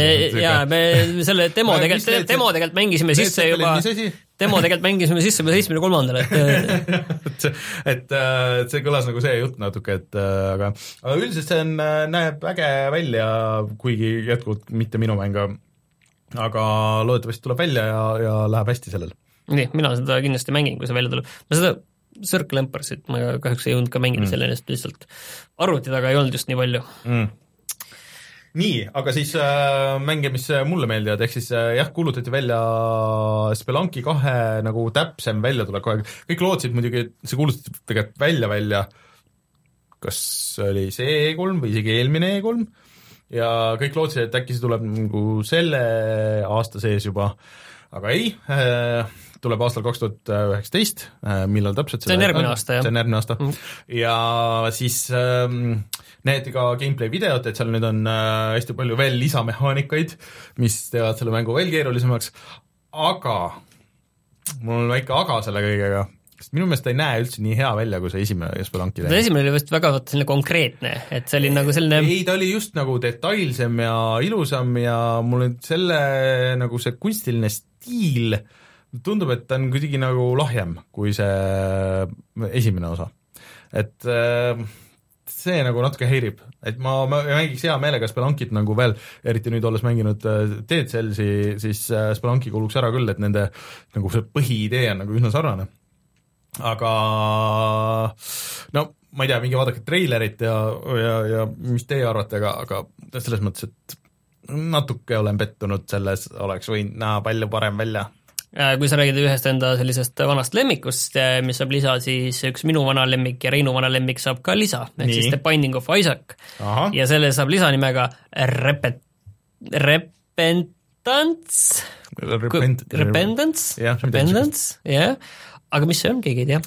jaa, me selle demo tegelikult, demo tegelikult mängisime sisse juba, demo tegelikult mängisime sisse juba seitsmekümne kolmandal, et et see, et see kõlas nagu see jutt natuke, et aga, aga üldiselt see on, näeb äge välja, kuigi jätkuvalt mitte minu mäng, aga loodetavasti tuleb välja ja, ja läheb hästi sellel. nii, mina seda kindlasti mängin, kui see välja tuleb. ma seda Circle Empire'it ma kahjuks ei jõudnud ka mängida mm., sellest lihtsalt. Arvuti taga ei olnud just nii palju. Mm. nii, aga siis äh, mänge, mis mulle meeldivad, ehk siis äh, jah, kuulutati välja Spelunki kahe nagu täpsem väljatulek kogu aeg, kõik lootsid muidugi, et see kuulutati tegelikult välja, välja. Kas oli see E3 või isegi eelmine E3 ja kõik lootsid, et äkki see tuleb nagu selle aasta sees juba, aga ei äh,, tuleb aastal kaks tuhat üheksateist, äh, millal täpselt see on järgmine aasta, jah? see on järgmine aasta mm. -hmm. ja siis ähm, näidati ka gameplay videot, et seal nüüd on äh, hästi palju veel lisamehaanikaid, mis teevad selle mängu veel keerulisemaks, aga mul on väike aga selle kõigega, sest minu meelest ta ei näe üldse nii hea välja, kui see esimene Spelunki see esimene oli vist väga selline konkreetne, et see oli nagu selline ei, ta oli just nagu detailsem ja ilusam ja mul nüüd selle nagu see kunstiline stiil äh, tundub, et ta on kuidagi nagu lahjem kui see esimene osa. et äh, see nagu natuke häirib, et ma, ma mängiks hea meelega Spelunkit nagu veel, eriti nüüd olles mänginud äh, Dead Cellsi, siis äh, Spelunki kuuluks ära küll, et nende nagu see põhiidee on nagu üsna sarnane. aga no ma ei tea, minge vaadake treilerit ja, ja, ja mis teie arvate, aga, aga selles mõttes, et natuke olen pettunud selles, oleks võinud näha palju parem välja Äh, kui sa räägid ühest enda sellisest vanast lemmikust, äh, mis saab lisa, siis üks minu vana lemmik ja Reinu vana lemmik saab ka lisa, ehk siis The Binding of Isaac. ja selle saab lisa nimega Repet-, Repentance. Repent-, Repentance, Repentance, jah, aga mis see on, keegi ei tea?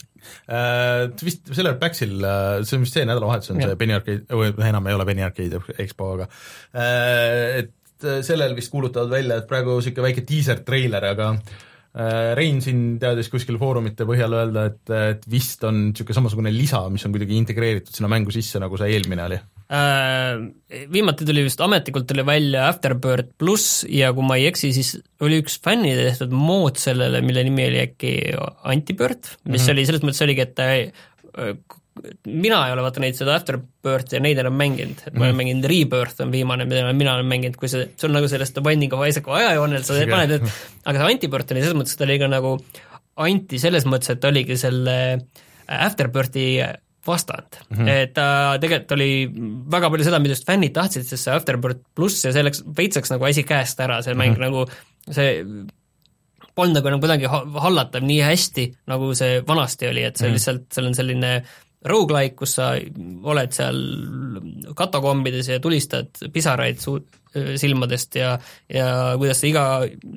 Uh,? Vist sellel Paxil, see on vist see nädalavahetus on ja. see Penny Arcade, või enam ei ole Penny Arcade Expo, aga uh, et sellel vist kuulutavad välja, et praegu niisugune väike diiser-treiler, aga uh, Äh, Rein siin teadis kuskil foorumite põhjal öelda, et, et vist on niisugune samasugune lisa, mis on kuidagi integreeritud sinna mängu sisse, nagu see eelmine oli äh,? Viimati tuli vist ametlikult tuli välja Afterbird pluss ja kui ma ei eksi, siis oli üks fännide tehtud mood sellele, mille nimi oli äkki Antibird, mis mm -hmm. oli, selles mõttes oligi, et ta mina ei ole vaata neid, seda Afterbirthi ja neid enam mänginud, et ma olen mm. mänginud Rebirth on viimane, mida mina olen mänginud, kui see, see on nagu sellest The Binding of Isaacu ajajoonel, sa paned, et aga see Antibirth oli selles mõttes, ta oli ka nagu anti selles mõttes, et oligi selle Afterbirthi vastand mm, -hmm. et ta tegelikult oli väga palju seda, mida just fännid tahtsid, sest see Afterbirth pluss ja see läks, veits läks nagu asi käest ära, see mäng mm -hmm. nagu see polnud nagu enam kuidagi hallatav nii hästi, nagu see vanasti oli, et see mm -hmm. lihtsalt, seal on selline rogu-like, kus sa oled seal katakombides ja tulistad pisaraid suu-, silmadest ja ja kuidas sa iga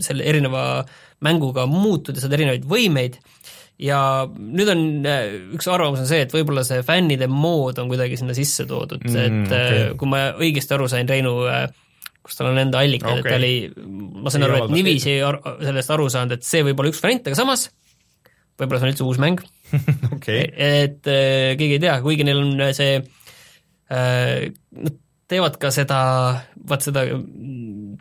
selle erineva mänguga muutud ja saad erinevaid võimeid ja nüüd on üks arvamus on see, et võib-olla see fännide mood on kuidagi sinna sisse toodud mm,, et okay. kui ma õigesti aru sain, Reinu kus tal on enda allikad okay., et ta oli, ma sain aru, et niiviisi ar sellest aru saanud, et see võib olla üks variant, aga samas võib-olla see on üldse uus mäng. Okay. et äh, keegi ei tea, kuigi neil on see äh,, nad teevad ka seda, vaat seda,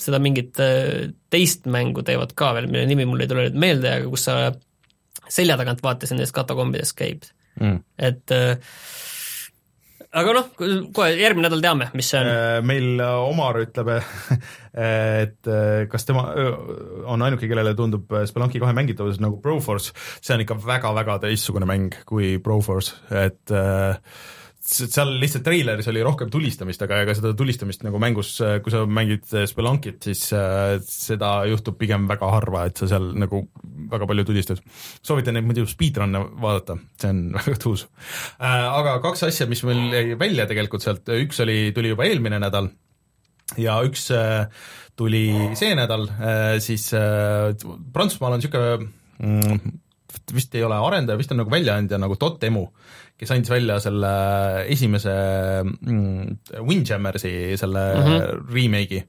seda mingit äh, teist mängu teevad ka veel, mille nimi mul ei tule nüüd meelde, aga kus sa selja tagant vaatasin nendest katakombidest käib. Mm.. et äh, aga noh, kohe järgmine nädal teame, mis see on. Äh, meil Omar ütleb, et äh, kas tema on ainuke, kellele tundub Spelunki kahe mängitavus nagu Broforce, see on ikka väga-väga teistsugune mäng kui Broforce, et äh, seal lihtsalt treileris oli rohkem tulistamist, aga ega seda tulistamist nagu mängus, kui sa mängid Spelunkit, siis äh, seda juhtub pigem väga harva, et sa seal nagu väga palju tulistad. soovitan neid muidu speedrun'e vaadata, see on väga tuus äh,. Aga kaks asja, mis meil jäi välja tegelikult sealt, üks oli, tuli juba eelmine nädal ja üks äh, tuli see nädal äh,, siis äh, Prantsusmaal on niisugune mm, vist ei ole arendaja, vist on nagu väljaandja nagu Dotemu, kes andis välja selle esimese mm, Windjammersi selle mm -hmm. remake'i.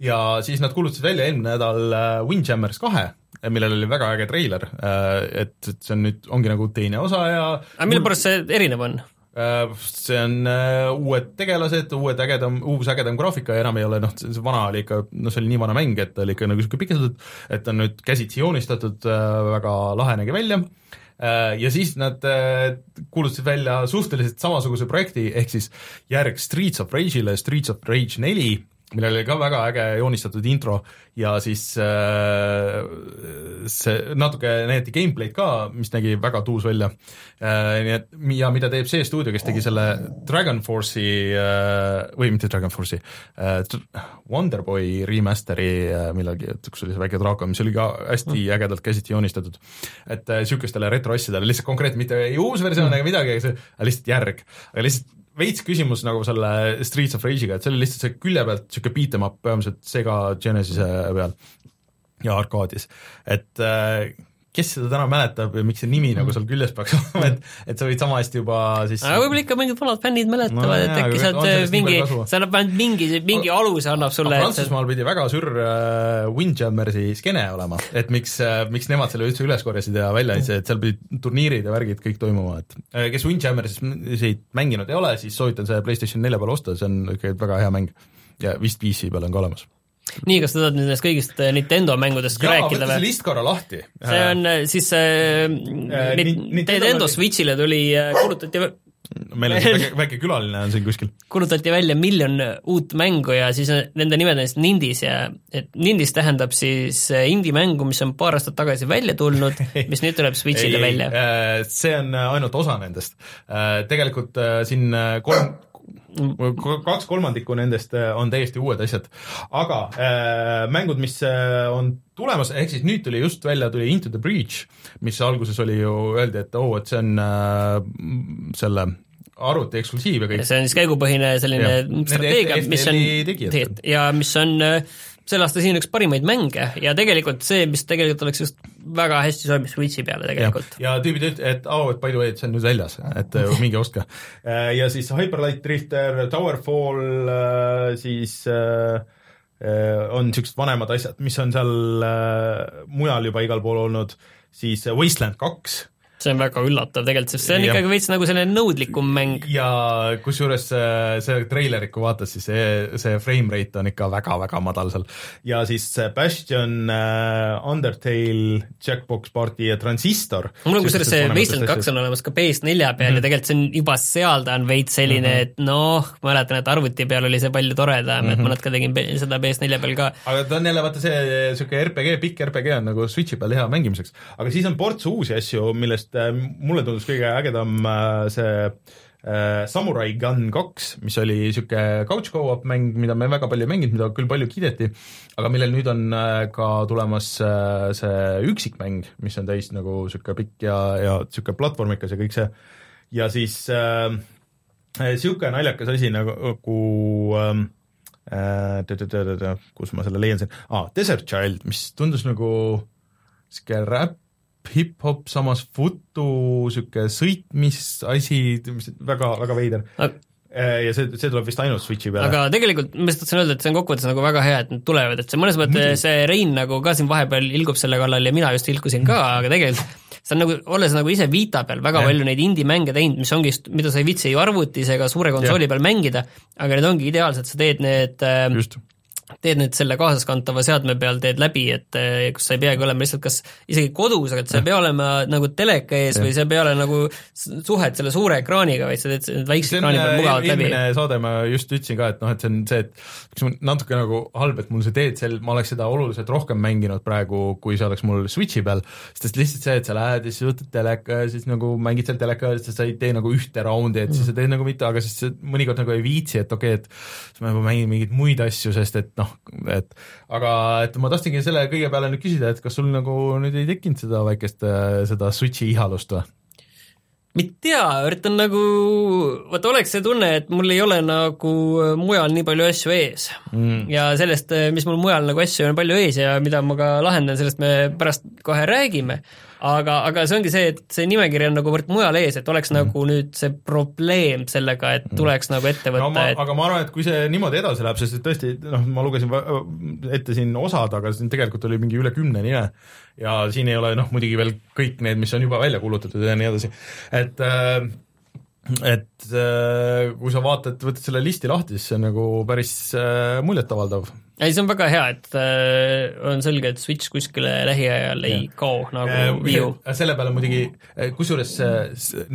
ja siis nad kuulutasid välja eelmine nädal äh, Windjammers kahe, millel oli väga äge treiler, äh, et, et see on nüüd, ongi nagu teine osa ja aga mille pärast see erinev on? Äh, see on uued tegelased, uued ägedam, uus ägedam graafika ja enam ei ole noh, see vana oli ikka, noh see oli nii vana mäng, et ta oli ikka nagu niisugune pikendatud, et on nüüd käsitsi joonistatud, väga lahe nägi välja ja siis nad äh, kuulutasid välja suhteliselt samasuguse projekti, ehk siis järg Streets of Rage'ile, Streets of Rage neli, millel oli ka väga äge joonistatud intro ja siis äh, see natuke näidati gameplay'd ka, mis nägi väga tuus välja äh,. nii et ja mida teeb see stuudio, kes tegi selle Dragon Force'i äh, või mitte Dragon Force'i äh,, Wonderboy remaster'i äh, millalgi, et kus oli see väike draakon, mis oli ka hästi mm. ägedalt käsiti joonistatud. et niisugustele äh, retroasjadele lihtsalt konkreetselt mitte ei uus versioon mm. ega midagi, aga lihtsalt järg, aga lihtsalt veits küsimus nagu selle Streets of Rage'iga, et see oli lihtsalt see külje pealt niisugune beat em up peamiselt Sega Genesis'e peal ja arkaadis, et äh, kes seda täna mäletab ja miks see nimi nagu seal küljes peaks olema, et et sa võid sama hästi juba siis aga võib-olla ikka mingid vanad fännid mäletavad no,, et äkki sealt mingi, see annab ainult mingi, mingi aluse annab sulle Prantsusmaal pidi väga sür äh, Windjammersi skeene olema, et miks äh,, miks nemad selle üldse üles korjasid ja välja andsid, et seal pidid turniirid ja värgid kõik toimuma, et äh, kes Windjammersit mänginud ei ole, siis soovitan see PlayStation nelja peal osta, see on ikka väga hea mäng. ja vist PC peal on ka olemas nii, kas sa tahad nendest kõigist äh, Nintendo mängudest ka rääkida või? see list korra lahti. see on äh, siis äh, äh Nintendo Switchile tuli, kuulutati meil on väike, väike külaline on siin kuskil. kuulutati välja miljon uut mängu ja siis nende nimed on siis Nindis ja et Nindis tähendab siis indie-mängu, mis on paar aastat tagasi välja tulnud, mis nüüd tuleb Switchile välja. see on ainult osa nendest. Tegelikult siin kolm kaks kolmandikku nendest äh, on täiesti uued asjad. aga äh, mängud, mis äh, on tulemas, ehk siis nüüd tuli just välja, tuli Into the Breach, mis alguses oli ju, öeldi, et oo oh,, et see on äh, selle arvuti eksklusiiv ja kõik. see on siis käigupõhine selline ja. strateegia, mis on ja mis on äh, selle aasta siin üks parimaid mänge ja tegelikult see, mis tegelikult oleks just väga hästi sobib Switchi peale tegelikult. ja tüübid ütlesid, et oo oh,, et by the way, et see on nüüd väljas, et äh, minge ostke. Äh, ja siis Hyperlight Drifter, Towerfall, äh, siis on niisugused vanemad asjad, mis on seal mujal juba igal pool olnud, siis Wasteland kaks see on väga üllatav tegelikult, sest see on ja. ikkagi veits nagu selline nõudlikum mäng. ja kusjuures see, see treilerit, kui vaatad, siis see, see frame rate on ikka väga-väga madal seal. ja siis Bastion uh,, Undertale, Jackbox Party ja Transistor. mul on kusjuures see Wasteland kaks on olemas ka PS4 peal mm -hmm. ja mhm. tegelikult see on juba seal ta on veits selline mm, -hmm. et noh, mäletan, et arvuti peal oli see palju toredam mm, -hmm. et ma mhm. natuke tegin seda PS4 peal ka. aga ta on jälle vaata see niisugune RPG, pikk RPG on nagu Switchi peal hea mängimiseks, aga siis on ports uusi asju, millest millest äh, mulle tundus kõige ägedam äh, see äh, Samurai Gun kaks, mis oli niisugune couch go-up mäng, mida me väga palju ei mänginud, mida küll palju kiideti, aga millel nüüd on ka tulemas see üksikmäng, mis on täis nagu niisugune pikk ja, ja niisugune platvormikas ja kõik see, ja siis äh, niisugune naljakas asi nagu, nagu ähm, äh, kus ma selle leian siin ah,, Desert Child, mis tundus nagu sihuke räpp, hip-hop, samas futu, sihuke sõitmisasi, mis väga, väga veider aga ja see, see tuleb vist ainult Switchi peale. aga tegelikult ma just tahtsin öelda, et see on kokkuvõttes nagu väga hea, et need tulevad, et see mõnes mõttes see Rein nagu ka siin vahepeal ilgub selle kallal ja mina just ilkusin ka, aga tegelikult see on nagu, olles nagu ise Vita peal väga ja. palju neid indie-mänge teinud, mis ongi mida sa ei viitsi ju arvutis ega suure konsooli ja. peal mängida, aga need ongi ideaalsed, sa teed need äh, just teed nüüd selle kaasaskantava seadme peal, teed läbi, et eh, kus sa ei peagi olema lihtsalt kas isegi kodus, aga et sa ei pea olema nagu teleka ees ja. või sa ei pea olema nagu suhet selle suure ekraaniga, vaid sa teed väikse ekraani peal mugavalt läbi. eelmine saade ma just ütlesin ka, et noh, et see on see, et üks natuke nagu halb, et mul see DCL, ma oleks seda oluliselt rohkem mänginud praegu, kui see oleks mul Switchi peal, sest lihtsalt see, et sa lähed ja siis võtad teleka ja siis nagu mängid seal teleka ja siis sa ei tee nagu ühte raundi, et siis sa teed nagu mitte, aga siis mõnikord nagu ei viitsi, et okei okay,, et siis ma juba mängin mingeid muid asju, sest et noh, et aga et ma tahtsingi selle kõige peale nüüd küsida, et kas sul nagu nüüd ei tekkinud seda väikest, seda Switchi ihalust või? ma ei tea, üritan nagu, vaata oleks see tunne, et mul ei ole nagu mujal nii palju asju ees mm. ja sellest, mis mul mujal nagu asju on palju ees ja mida ma ka lahendan, sellest me pärast kohe räägime aga, aga see ongi see, et see nimekiri on nagu mujal ees, et oleks mm. nagu nüüd see probleem sellega, et mhm. tuleks mm. nagu ette võtta no,, et aga ma arvan, et kui see niimoodi edasi läheb, sest et tõesti noh, ma lugesin ette siin osad, aga siin tegelikult oli mingi üle kümne nime ja siin ei ole noh, muidugi veel kõik need, mis on juba välja kuulutatud ja nii edasi, et äh, et äh, kui sa vaatad, võtad selle listi lahti, siis see on nagu päris äh, muljetavaldav ei, see on väga hea, et äh, on selge, et Switch kuskile lähiajal ei ja. kao nagu Wii U. selle peale muidugi, kusjuures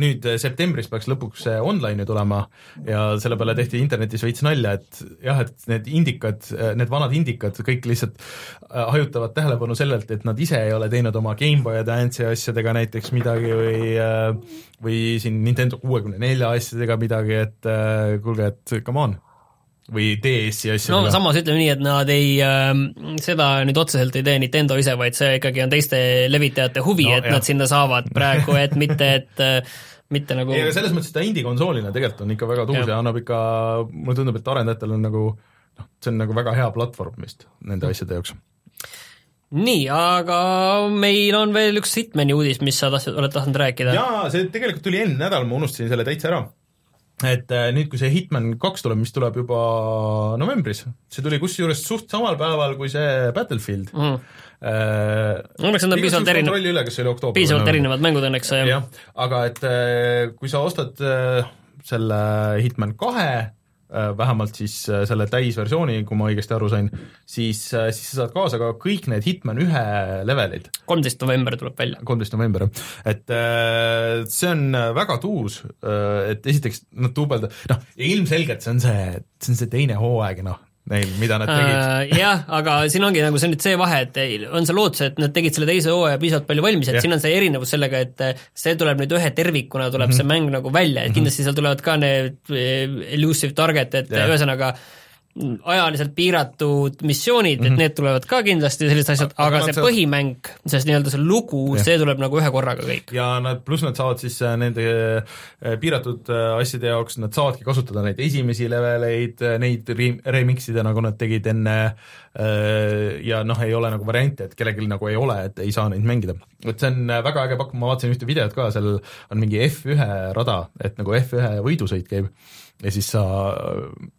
nüüd septembris peaks lõpuks online'i tulema ja selle peale tehti internetis veits nalja, et jah, et need indikad, need vanad indikad kõik lihtsalt hajutavad tähelepanu sellelt, et nad ise ei ole teinud oma GameBoy Advance'i asjadega näiteks midagi või või siin Nintendo kuuekümne nelja asjadega midagi, et kuulge, et come on või DS-i asjadega. no samas ütleme nii, et nad ei äh,, seda nüüd otseselt ei tee Nintendo ise, vaid see ikkagi on teiste levitajate huvi no,, et jah. nad sinna saavad praegu, et mitte, et äh, mitte nagu ei, aga selles mõttes, et ta indie-konsoolina tegelikult on ikka väga tuus ja. ja annab ikka, mulle tundub, et arendajatel on nagu noh, see on nagu väga hea platvorm vist nende asjade jaoks nii, aga meil on veel üks Hitmani uudis, mis sa tahtsid, oled tahtnud rääkida. jaa, see tegelikult tuli eelmine nädal, ma unustasin selle täitsa ära et äh, nüüd, kui see Hitman kaks tuleb, mis tuleb juba novembris, see tuli kusjuures suht samal päeval kui see Battlefield mm.. Õnneks on ta piisavalt erinevad, piisavalt erinevad mängud õnneks. jah, aga et äh, kui sa ostad selle Hitman kahe vähemalt siis äh, selle täisversiooni, kui ma õigesti aru sain, siis, äh, siis sa saad kaasa ka kõik need Hitman ühe levelid. kolmteist november tuleb välja. kolmteist november, jah. et see on väga tuus, et esiteks nad duubeldavad, noh, ilmselgelt see on see, see on see teine hooaeg, noh, neil, mida nad tegid uh,. jah, aga siin ongi nagu see nüüd see vahe, et on see lootus, et nad tegid selle teise hooaja piisavalt palju valmis, et ja. siin on see erinevus sellega, et eh, see tuleb nüüd ühe tervikuna, tuleb mm -hmm. see mäng nagu välja, et mhm. kindlasti seal tulevad ka need eh, elusive target, et ühesõnaga äh, ajaliselt piiratud missioonid mm, -hmm. et mhm. need tulevad ka kindlasti, sellised asjad, aga see põhimäng, see nii-öelda see lugu, see tuleb nagu ühe korraga kõik. ja nad, pluss nad saavad siis äh, nende äh, piiratud äh, asjade jaoks, nad saavadki kasutada neid esimesi leveleid, neid re-, remix ida, nagu nad tegid enne, ja noh, ei ole nagu variante, et kellelgi nagu ei ole, et ei saa neid mängida. et see on väga äge pakk, ma vaatasin ühte videot ka, seal on mingi F1 rada, et nagu F1 võidusõit käib ja siis sa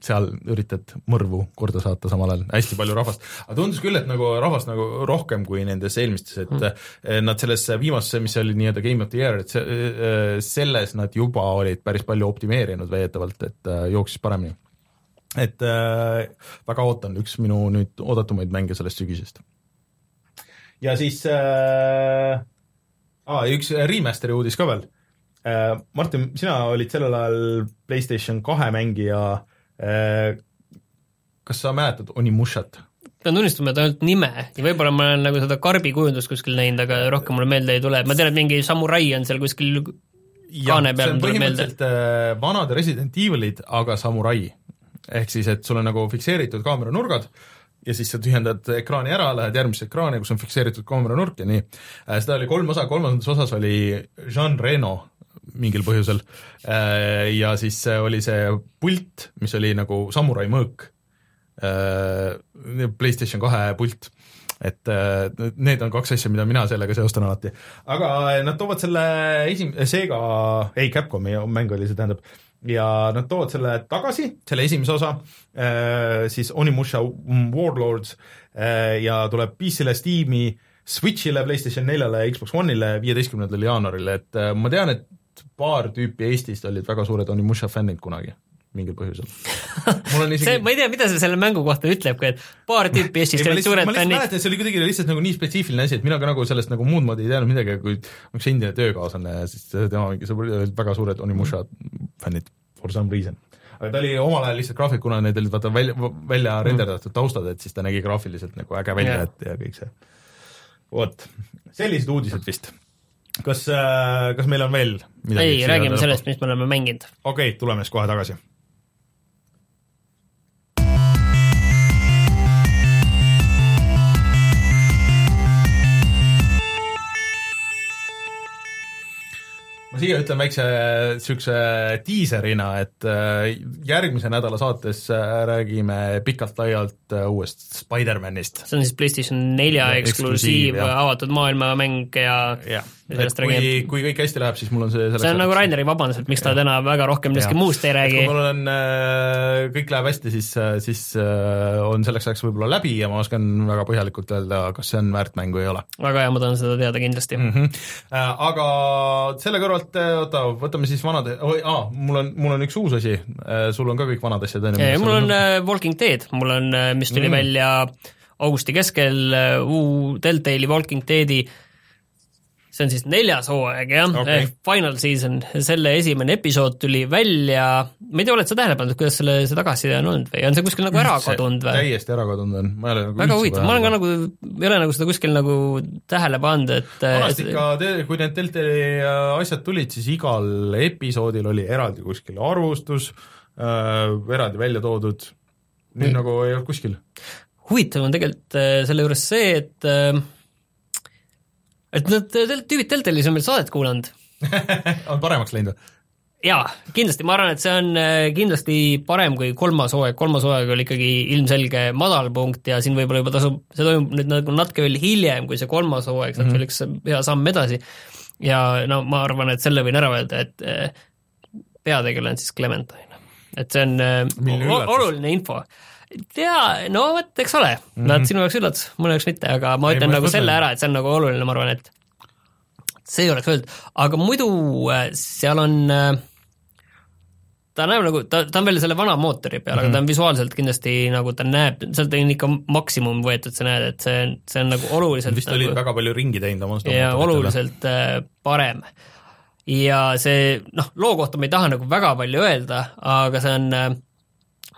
seal üritad mõrvu korda saata samal ajal, hästi palju rahvast. aga tundus küll, et nagu rahvast nagu rohkem kui nendes eelmistes, et mm. nad selles viimases, mis oli nii-öelda Game of the Year, et see, äh, selles nad juba olid päris palju optimeerinud väidetavalt, et äh, jooksis paremini. et äh, väga ootan, üks minu nüüd oodatumaid mänge sellest sügisest. ja siis äh, ah, üks remaster'i uudis ka veel Martin, sina olid sellel ajal PlayStation kahe mängija. Äh, kas sa mäletad Onimushat? pean tunnistama, et ainult nime ja võib-olla ma olen nagu seda karbi kujundust kuskil näinud, aga rohkem mulle meelde ei tule, ma tean, et mingi samurai on seal kuskil kaane peal, tuleb meelde. Äh, vanad Resident Evilid, aga samurai. ehk siis, et sul on nagu fikseeritud kaameranurgad ja siis sa tühjendad ekraani ära, lähed järgmisse ekraani, kus on fikseeritud kaameranurk ja nii. seda oli kolm osa, kolmandas osas oli Jean Reno mingil põhjusel. Äh, ja siis oli see pult, mis oli nagu samurai mõõk, PlayStation kahe pult et need on kaks asja, mida mina sellega seostan alati. aga nad toovad selle esim-, Sega, ei, Capcomi mäng oli see, tähendab, ja nad toovad selle tagasi, selle esimese osa, siis Onimusha Warlords ja tuleb PC-le, Steam'i, Switch'ile, PlayStation neljale ja Xbox One'ile viieteistkümnendal jaanuaril, et ma tean, et paar tüüpi Eestist olid väga suured Onimusha fännid kunagi mingil põhjusel. mul on isegi see, ma ei tea, mida see selle mängu kohta ütleb, et paar tüüpi Eestist olid suured fännid. ma mäletan, et see oli kuidagi lihtsalt nagu nii spetsiifiline asi, et mina ka nagu sellest nagu muud moodi ei teadnud midagi, kui üks endine töökaaslane, siis tema mingi sõber, olid väga suured Onimusha fännid for some reason aga ta oli omal ajal lihtsalt graafik, kuna need olid vaata välja, välja mm. renderdatud taustad, et siis ta nägi graafiliselt nagu äge välja yeah., et ja kõik see. vot, sellised uudised vist. Kas, äh, kas meil on veel midagi? ei, räägime sellest, mis me oleme mänginud. okei okay,, tuleme siis kohe tagasi ma siia ütlen väikse niisuguse diiserina, et äh, järgmise nädala saates äh, räägime pikalt-laialt uuest Spider-manist. see on siis PlayStation nelja eksklusiiv, avatud maailmamäng ja, ja et kui, kui kõik hästi läheb, siis mul on see see on nagu Raineri vabandus, et miks ta täna väga rohkem millestki muust ei räägi. kui mul on, äh, kõik läheb hästi, siis, äh, siis äh, on selleks ajaks võib-olla läbi ja ma oskan väga põhjalikult öelda, kas see on väärt mäng või ei ole. väga hea, ma tahan seda teada kindlasti mm. -hmm. Aga selle kõrvalt, oota, võtame siis vanad, oi, aa, mul on, mul on üks uus asi, sul on ka kõik vanad asjad, on ju? mul on uh, Walking Dead, mul on, mis tuli mm. välja augusti keskel, uh, Telltale'i Walking Deadi uh, see on siis neljas hooaeg jah okay., ehk final season, selle esimene episood tuli välja, ma ei tea, oled sa tähele pannud, kuidas selle, see tagasiside on olnud või on see kuskil nagu ära kadunud või? täiesti ära kadunud on, ma ei ole nagu väga huvitav, ma olen ka nagu, ei ole nagu seda kuskil nagu tähele pannud, et vanasti ikka, kui need Deltali äh, asjad tulid, siis igal episoodil oli eraldi kuskil arvustus äh,, eraldi välja toodud, nüüd mm. nagu ei olnud kuskil. huvitav on tegelikult äh, selle juures see, et äh, et nad, tüübid Deltalis on meil saadet kuulanud on paremaks läinud või? jaa, kindlasti, ma arvan, et see on äh, kindlasti parem kui kolmas hooaeg, kolmas hooaeg oli ikkagi ilmselge madalpunkt ja siin võib-olla juba tasub, see toimub nüüd nagu natuke veel hiljem kui see kolmas hooaeg, sealt mm -hmm. veel üks hea samm edasi. ja no ma arvan, et selle võin ära öelda, et äh, peategelane on siis Clementine. et see on äh, oluline info jaa, no vot, eks ole mm, -hmm. nad sinu jaoks üllatus, minu jaoks mitte, aga ma ütlen nagu selle ära, et see on nagu oluline, ma arvan, et see oleks öeldud, aga muidu äh, seal on äh, ta näeb nagu, ta, ta on veel selle vana mootori peal mm, -hmm. aga ta on mhm. visuaalselt kindlasti nagu ta näeb, sealt on ikka maksimum võetud, sa näed, et see, see on nagu oluliselt vist nagu, oli väga palju ringi teinud oma ja oluliselt äh, parem. ja see, noh, loo kohta ma ei taha nagu väga palju öelda, aga see on äh,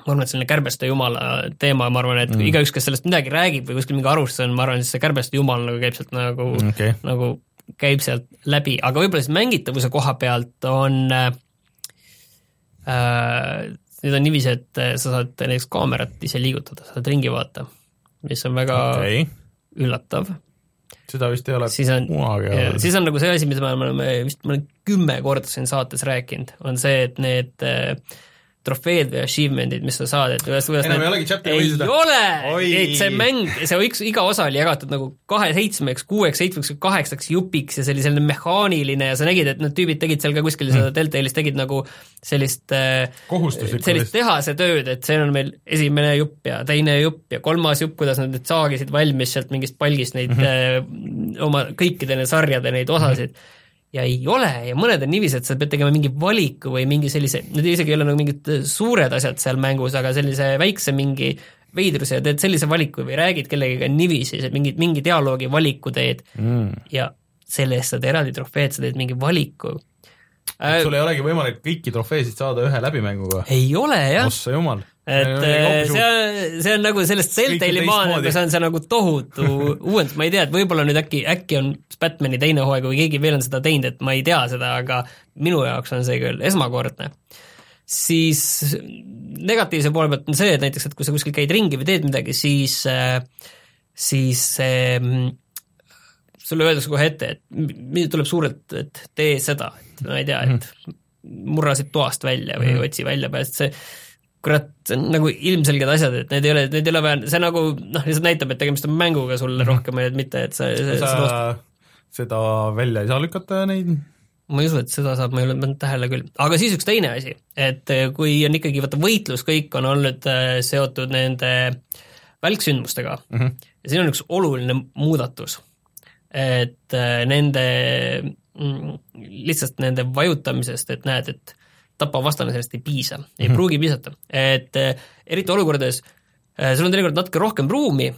ma arvan, et selline kärbeste jumala teema, ma arvan, et mm. igaüks, kes sellest midagi räägib või kuskil mingi arvustus on, ma arvan, siis see kärbeste jumal nagu käib sealt nagu okay., nagu käib sealt läbi, aga võib-olla siis mängitavuse koha pealt on äh, nüüd on niiviisi, et sa saad näiteks kaamerat ise liigutada, saad ringi vaata, mis on väga okay. üllatav. seda vist ei ole siis on, siis on nagu see asi, mida me oleme vist, ma olen kümme korda siin saates rääkinud, on see, et need äh, trofeed või achievement'id, mis sa saad, et kuidas, kuidas enam ei olegi chapter'i ei seda. ole, et see mäng, see üks, iga osa oli jagatud nagu kahe seitsmeks, kuueks, seitsmeks, kaheksaks jupiks ja see oli selline mehaaniline ja sa nägid, et need tüübid tegid seal ka kuskil mm. seda Deltalis tegid nagu sellist äh, sellist tehasetööd, et see on meil esimene jupp ja teine jupp ja kolmas jupp, kuidas nad nüüd saagisid valmis sealt mingist palgist neid mm -hmm. äh, oma kõikide sarjade neid osasid mm. -hmm ja ei ole ja mõned on niiviisi, et sa pead tegema mingi valiku või mingi sellise, need isegi ei ole nagu mingid suured asjad seal mängus, aga sellise väikse mingi veidruse ja teed sellise valiku või räägid kellegagi niiviisi, mingi, mingi dialoogi valiku teed mm. ja selle eest saad eraldi trofeed, sa teed mingi valiku. sul ei olegi võimalik kõiki trofeesid saada ühe läbimänguga? ei ole jah. ossa jumal et äh, see on, see on nagu sellest Telltale'i see on see nagu tohutu uuendus, ma ei tea, et võib-olla nüüd äkki, äkki on Batman'i teine hooaeg või keegi veel on seda teinud, et ma ei tea seda, aga minu jaoks on see küll esmakordne. siis negatiivse poole pealt on see, et näiteks, et kui sa kuskil käid ringi või teed midagi, siis, äh, siis see sulle öeldakse kohe ette, et tuleb suurelt, et tee seda, et ma ei tea, et murra siit toast välja või mm otsi väljapääs, et see kurat, see on nagu ilmselged asjad, et need ei ole, need ei ole vaja, see nagu noh, lihtsalt näitab, et tegemist on mänguga sulle -hmm. rohkem, et mitte, et sa, sa, sa sa seda välja ei saa lükata, neid ma ei usu, et seda saab, ma ei ole pannud tähele küll. aga siis üks teine asi, et eh, kui on ikkagi, vaata võitlus kõik on olnud äh, seotud nende välksündmustega mm -hmm. ja siin on üks oluline muudatus, et äh, nende mm, lihtsalt nende vajutamisest, et näed, et tapa vastane sellest ei piisa mm, -hmm. ei pruugi piisata, et äh, eriti olukordades äh, sul on teinekord natuke rohkem ruumi,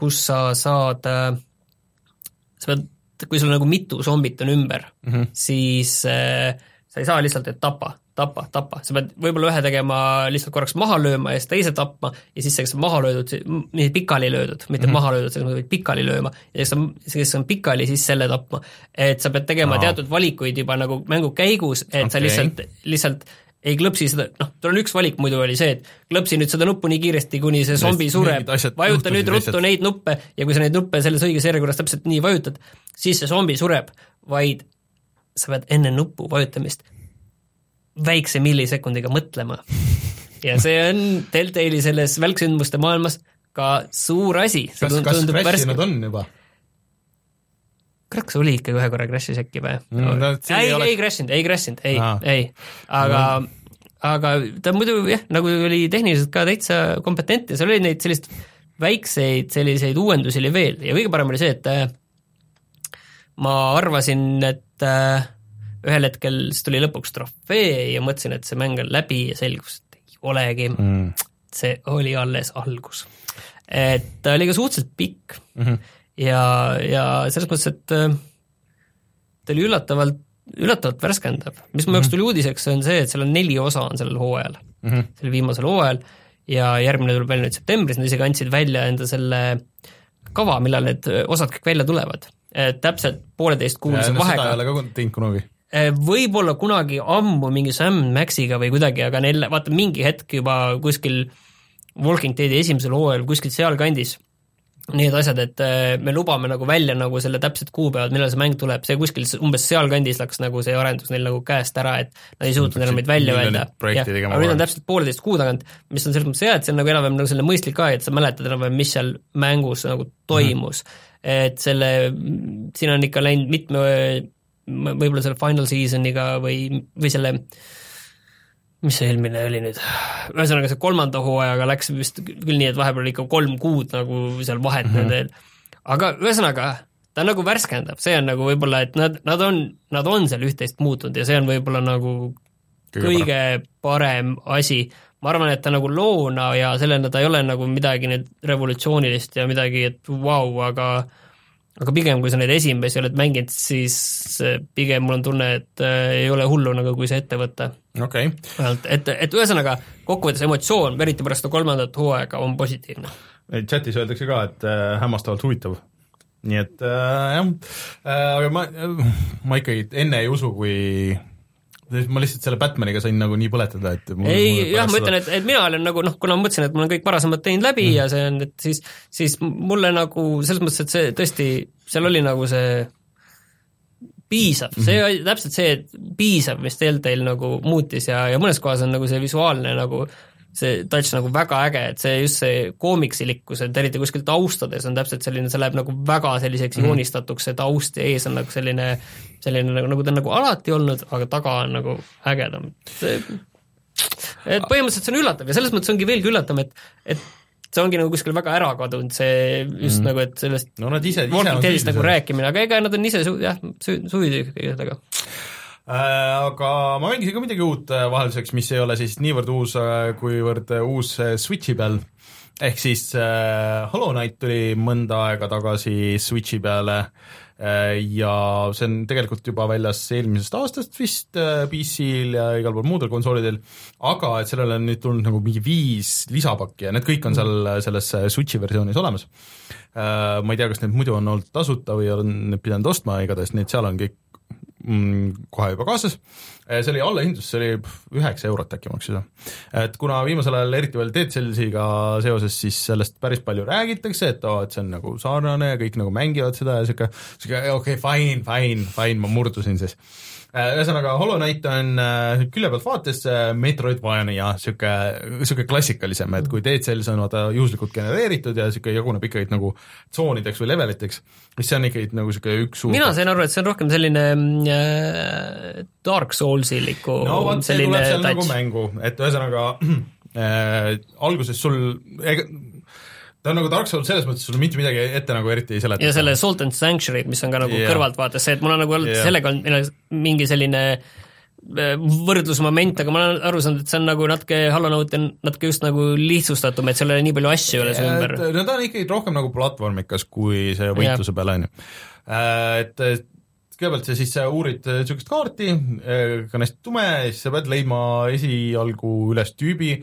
kus sa saad, sa pead kui sul nagu mitu zombit on ümber mm, -hmm. siis sa ei saa lihtsalt, et tapa, tapa, tapa, sa pead võib-olla ühe tegema lihtsalt korraks maha lööma ja siis teise tapma ja siis see, kes on maha löödud, nii pikali löödud, mitte mm -hmm. maha löödud, sa pead pikali lööma ja kes on, kes on pikali, siis selle tapma. et sa pead tegema no. teatud valikuid juba nagu mängu käigus, et okay. sa lihtsalt, lihtsalt ei klõpsi seda, noh, tal on üks valik muidu oli see, et klõpsi nüüd seda nuppu nii kiiresti, kuni see zombi sureb, vajuta nüüd ruttu lihtsalt. neid nuppe ja kui sa neid nuppe selles õiges järjekorras täpselt nii vajutad, siis see zombi sureb, vaid sa pead enne nupu vajutamist väikse millisekundiga mõtlema. ja see on Deltali selles välksündmuste maailmas ka suur asi. kas, kas crashinud on juba? kurat, kas oli ikkagi ühe korra crash'is äkki või mm,? No, ei, ei, ei crashinud, ei crashinud, ei, ei, aga mm. aga ta muidu jah, nagu oli tehniliselt ka täitsa kompetentne, seal oli neid sellist väikseid selliseid uuendusi oli veel ja kõige parem oli see, et äh, ma arvasin, et äh, ühel hetkel siis tuli lõpuks trofee ja mõtlesin, et see mäng on läbi ja selgus, et ei olegi mm., see oli alles algus. et ta oli ka suhteliselt pikk mm -hmm. ja, ja selles mõttes, et äh, ta oli üllatavalt, üllatavalt värskendav. mis mu jaoks mm -hmm. tuli uudiseks, on see, et seal on neli osa on sellel hooajal mm, -hmm. sellel viimasel hooajal, ja järgmine tuleb välja nüüd septembris, nad isegi andsid välja enda selle kava, millal need osad kõik välja tulevad. täpselt pooleteistkuulise vahega. seda ei ole ka Äh, võib-olla kunagi ammu mingi Sam Maxiga või kuidagi, aga neil, vaata mingi hetk juba kuskil Walking Deadi esimesel hooajal kuskil sealkandis need asjad, et äh, me lubame nagu välja nagu selle täpsed kuupäevad, millal see mäng tuleb, see kuskil umbes sealkandis läks nagu see arendus neil nagu käest ära, et nad ei suutnud enam neid välja öelda. aga nüüd on täpselt poolteist kuu tagant, mis on selles mõttes hea, et see on nagu enam-vähem nagu selline mõistlik aeg, et sa mäletad enam-vähem, mis seal mängus nagu toimus mm. -hmm. et selle, siin on ikka läinud mitme võib-olla selle final season'iga või, või selle mis see eelmine oli nüüd, ühesõnaga see kolmanda hooajaga läks vist küll nii, et vahepeal oli ikka kolm kuud nagu seal vahet mm -hmm. nendel, aga ühesõnaga, ta nagu värskendab, see on nagu võib-olla, et nad, nad on, nad on seal üht-teist muutunud ja see on võib-olla nagu kõige, kõige parem asi. ma arvan, et ta nagu loona ja sellena ta ei ole nagu midagi nüüd revolutsioonilist ja midagi, et vau wow,, aga aga pigem, kui sa neid esimesi oled mänginud, siis äh, pigem mul on tunne, et äh, ei ole hullu nagu, kui see ette võtta. okei okay.. et, et ühesõnaga, kokkuvõttes emotsioon, eriti pärast seda kolmandat hooaega, on positiivne. chatis öeldakse ka, et äh, hämmastavalt huvitav. nii et äh, jah äh,, aga ma, ma ikkagi enne ei usu, kui ma lihtsalt selle Batmaniga sain nagu nii põletada, et mul, ei, jah, ma ütlen, et, et mina olen nagu noh, kuna ma mõtlesin, et ma olen kõik varasemad teinud läbi mm. ja see on, et siis, siis mulle nagu selles mõttes, et see tõesti, seal oli nagu see piisav mm, -hmm. see oli täpselt see, et piisav, mis Deltail nagu muutis ja, ja mõnes kohas on nagu see visuaalne nagu see touch nagu väga äge, et see just see koomiksilikkus, et eriti kuskilt taustades on täpselt selline, see läheb nagu väga selliseks mm -hmm. joonistatuks, see taust ja ees on nagu selline, selline nagu, nagu ta on nagu alati olnud, aga taga on nagu ägedam. see, et põhimõtteliselt see on üllatav ja selles mõttes ongi veelgi üllatavam, et, et see ongi nagu kuskil väga ära kadunud, see just mm. nagu, et sellest no nad ise, ise on süüdi nagu rääkimine, aga ega nad on ise su-, jah, süüdi kõige sellega Äh, aga ma mängisin ka midagi uut äh, vahelduseks, mis ei ole siis niivõrd uus, äh, kuivõrd uus Switchi peal, ehk siis Hollow Knight tuli mõnda aega tagasi Switchi peale ja see on tegelikult juba väljas eelmisest aastast vist PC-l ja igal pool muudel konsoolidel, aga et sellele on nüüd tulnud nagu mingi viis lisapakki ja need kõik on seal selles Switchi versioonis olemas. Ma ei tea, kas need muidu on olnud tasuta või on need pidanud ostma, igatahes need seal on kõik kohe juba kaasas, see oli allahindlus, see oli üheksa eurot äkki maksis et kuna viimasel ajal eriti veel Dead Cellsiga seoses, siis sellest päris palju räägitakse, et oo, et see on nagu sarnane ja kõik nagu mängivad seda ja sihuke, sihuke okei okay,, fine, fine, fine, ma murdusin siis. Äh, ühesõnaga, Hollow Knight on äh, külje pealt vaates äh, Metroidvania sihuke, sihuke klassikalisem, et kui Dead Cells on vaata juhuslikult genereeritud ja sihuke jaguneb ikkagi nagu tsoonideks või leveliteks, siis see on ikkagi nagu sihuke üks suur mina sain aru, et see on rohkem selline äh, Dark Soulsiliku no vot, see tuleb seal touch. nagu mängu, et ühesõnaga äh, alguses sul ega ta on nagu Dark Souls selles mõttes, sul mitte midagi ette nagu eriti ei seleta. ja selle Salt and Sanctuary, mis on ka nagu yeah. kõrvaltvaates see, et mul on nagu olnud yeah. sellega on mingi selline äh, võrdlusmoment, aga ma olen aru saanud, et see on nagu natuke, Hollow Knight on natuke just nagu lihtsustatum, et seal ei ole nii palju asju ole su ümber. no ta on ikkagi rohkem nagu platvormikas kui see võitluse peal, on ju. Äh, et kõigepealt sa siis sa uurid niisugust kaarti, äh, ka hästi tume, siis sa pead leidma esialgu üles tüübi,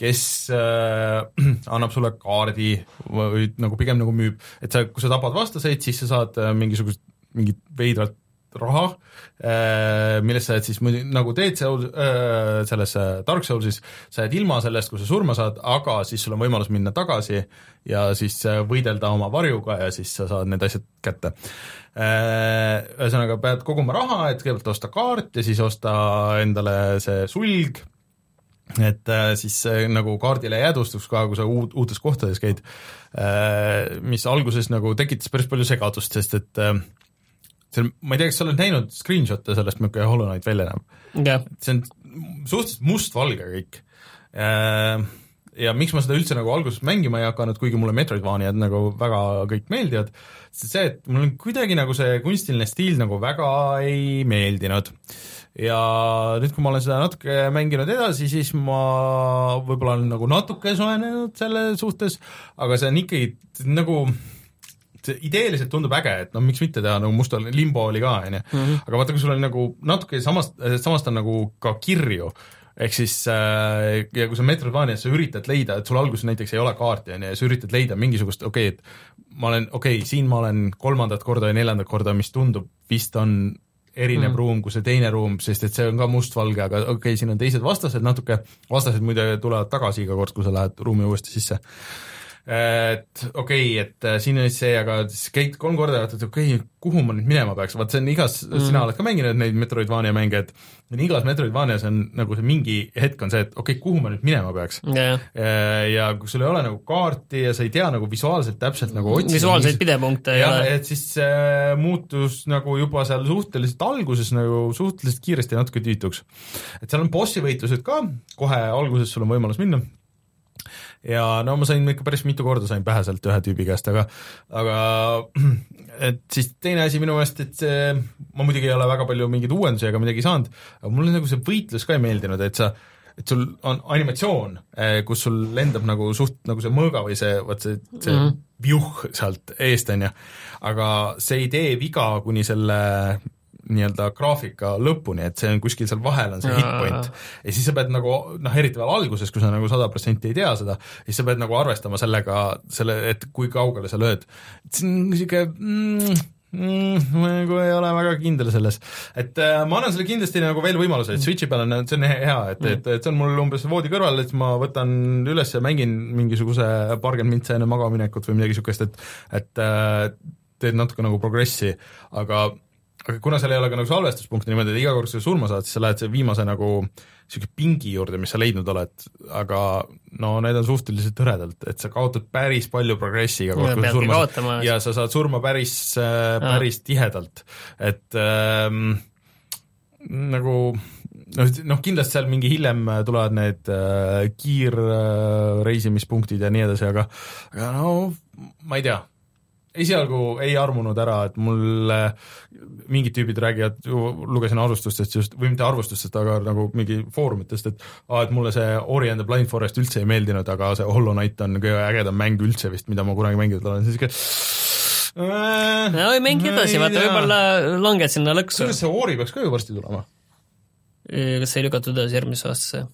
kes äh, annab sulle kaardi või nagu pigem nagu müüb, et sa, kui sa tapad vastaseid, siis sa saad äh, mingisugust, mingit veidrat raha äh,, millest sa jääd siis muidu, nagu teed seal äh, selles Dark Soulsis, sa jääd ilma sellest, kui sa surma saad, aga siis sul on võimalus minna tagasi ja siis äh, võidelda oma varjuga ja siis sa saad need asjad kätte äh,. Ühesõnaga, pead koguma raha, et kõigepealt osta kaart ja siis osta endale see sulg et äh, siis äh, nagu kaardile jäädvustuks ka, kui sa uut, uutes kohtades käid äh,, mis alguses nagu tekitas päris palju segadust, sest et äh, seal, ma ei tea, kas sa oled näinud screenshot'e sellest, milline Hollow Knight välja näeb yeah.? see on suhteliselt mustvalge kõik äh, ja miks ma seda üldse nagu alguses mängima ei hakanud, kuigi mulle Metroidvaniad nagu väga kõik meeldivad, see, et mul on kuidagi nagu see kunstiline stiil nagu väga ei meeldinud äh, ja nüüd, kui ma olen seda natuke mänginud edasi, siis ma võib-olla olen nagu natuke soojenenud selle suhtes, aga see on ikkagi nagu see ideeliselt tundub äge, et no miks mitte teha, nagu Musta Limbo oli ka, on ju, mhm. aga vaata, kui sul on nagu natuke samast, samast on nagu ka kirju, ehk siis äh, ja kui sa Metroidvanias sa üritad leida, et sul alguses näiteks ei ole kaarti, on ju, ja sa üritad leida mingisugust, okei okay,, et ma olen, okei okay,, siin ma olen kolmandat korda ja neljandat korda, mis tundub, vist on erinev mm. ruum kui see teine ruum, sest et see on ka mustvalge, aga okei okay,, siin on teised vastased natuke, vastased muide tulevad tagasi iga kord, kui sa lähed ruumi uuesti sisse et okei okay,, et äh, siin on see, aga siis käid kolm korda ja vaatad, okei okay,, kuhu ma nüüd minema peaks, vaat see on igas mm., sina oled ka mänginud neid Metroidvania mänge, et igas Metroidvanias on nagu see mingi hetk on see, et okei okay,, kuhu ma nüüd minema peaks yeah.. ja kui sul ei ole nagu kaarti ja sa ei tea nagu visuaalselt täpselt nagu otsida visuaalseid pidepunkte ei ole. et siis äh, muutus nagu juba seal suhteliselt alguses nagu suhteliselt kiiresti natuke tüütuks. et seal on bossi võitlused ka, kohe alguses sul on võimalus minna ja no ma sain ikka päris mitu korda sain pähe sealt ühe tüübi käest, aga aga et siis teine asi minu meelest, et see, ma muidugi ei ole väga palju mingeid uuendusi ega midagi saanud, aga mulle nagu see võitlus ka ei meeldinud, et sa et sul on animatsioon, eh, kus sul lendab nagu suht nagu see mõõga või see, vot see, see mm -hmm. viuh sealt eest, on ju, aga see ei tee viga kuni selle nii-öelda graafika lõpuni, et see on kuskil seal vahel on see hit point. ja siis sa pead nagu noh, eriti veel alguses, kui sa nagu sada protsenti ei tea seda, siis sa pead nagu arvestama sellega, selle, et kui kaugele sa lööd. see on niisugune mm, mm, ma nagu ei ole väga kindel selles, et äh, ma annan selle kindlasti nagu veel võimaluse, et Switchi peal on, see on hea, et mm., et, et see on mul umbes voodi kõrval, et ma võtan üles ja mängin mingisuguse paarkümmend mintse enne magamaminekut või midagi niisugust, et et äh, teed natuke nagu progressi, aga aga kuna seal ei ole ka nagu salvestuspunkti niimoodi, et iga kord, kui sa surma saad, siis sa lähed viimase nagu niisuguse pingi juurde, mis sa leidnud oled, aga no need on suhteliselt hõredalt, et sa kaotad päris palju progressi iga kord, kui sa surma saad. ja sa saad surma päris äh,, päris ja. tihedalt, et ähm, nagu noh, noh kindlasti seal mingi hiljem tulevad need äh, kiirreisimispunktid äh, ja nii edasi, aga aga no ma ei tea esialgu ei armunud ära, et mul mingid tüübid räägivad, lugesin arvustustest just, või mitte arvustustest, aga nagu mingi foorumitest, et aa, et mulle see Ori and the Blind Forest üldse ei meeldinud, aga see Hollow Knight on kõige ägedam mäng üldse vist, mida ma kunagi mänginud olen, siis ikka no ei mängi edasi, vaata võib-olla langed sinna lõksu. kusjuures see Ori peaks ka ju varsti tulema. kas see ei lükatud edasi järgmisse aastasse?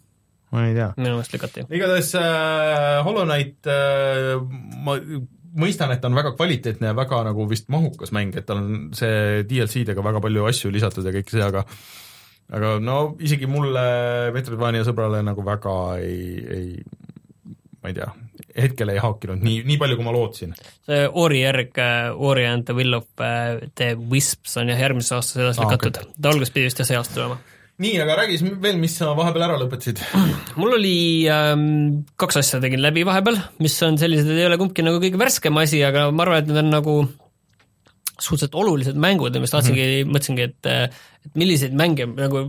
ma ei tea. minu meelest lükati. igatahes äh, Hollow Knight äh, ma mõistan, et ta on väga kvaliteetne ja väga nagu vist mahukas mäng, et tal on see DLC-dega väga palju asju lisatud ja kõik see, aga aga no isegi mulle Metroidvania sõbrale nagu väga ei, ei ma ei tea, hetkel ei haakinud nii, nii palju, kui ma lootsin. see Ori järg, Ori and the Will of the Wisps on jah järgmises aastas edasi lükatud ah, okay., ta alguses pidi vist jah see aasta tulema nii, aga räägi siis veel, mis sa vahepeal ära lõpetasid? mul oli ähm, kaks asja tegin läbi vahepeal, mis on sellised, ei ole kumbki nagu kõige värskem asi, aga ma arvan, et need on nagu suhteliselt olulised mängud ja ma tahtsingi mm, -hmm. mõtlesingi, et et milliseid mänge nagu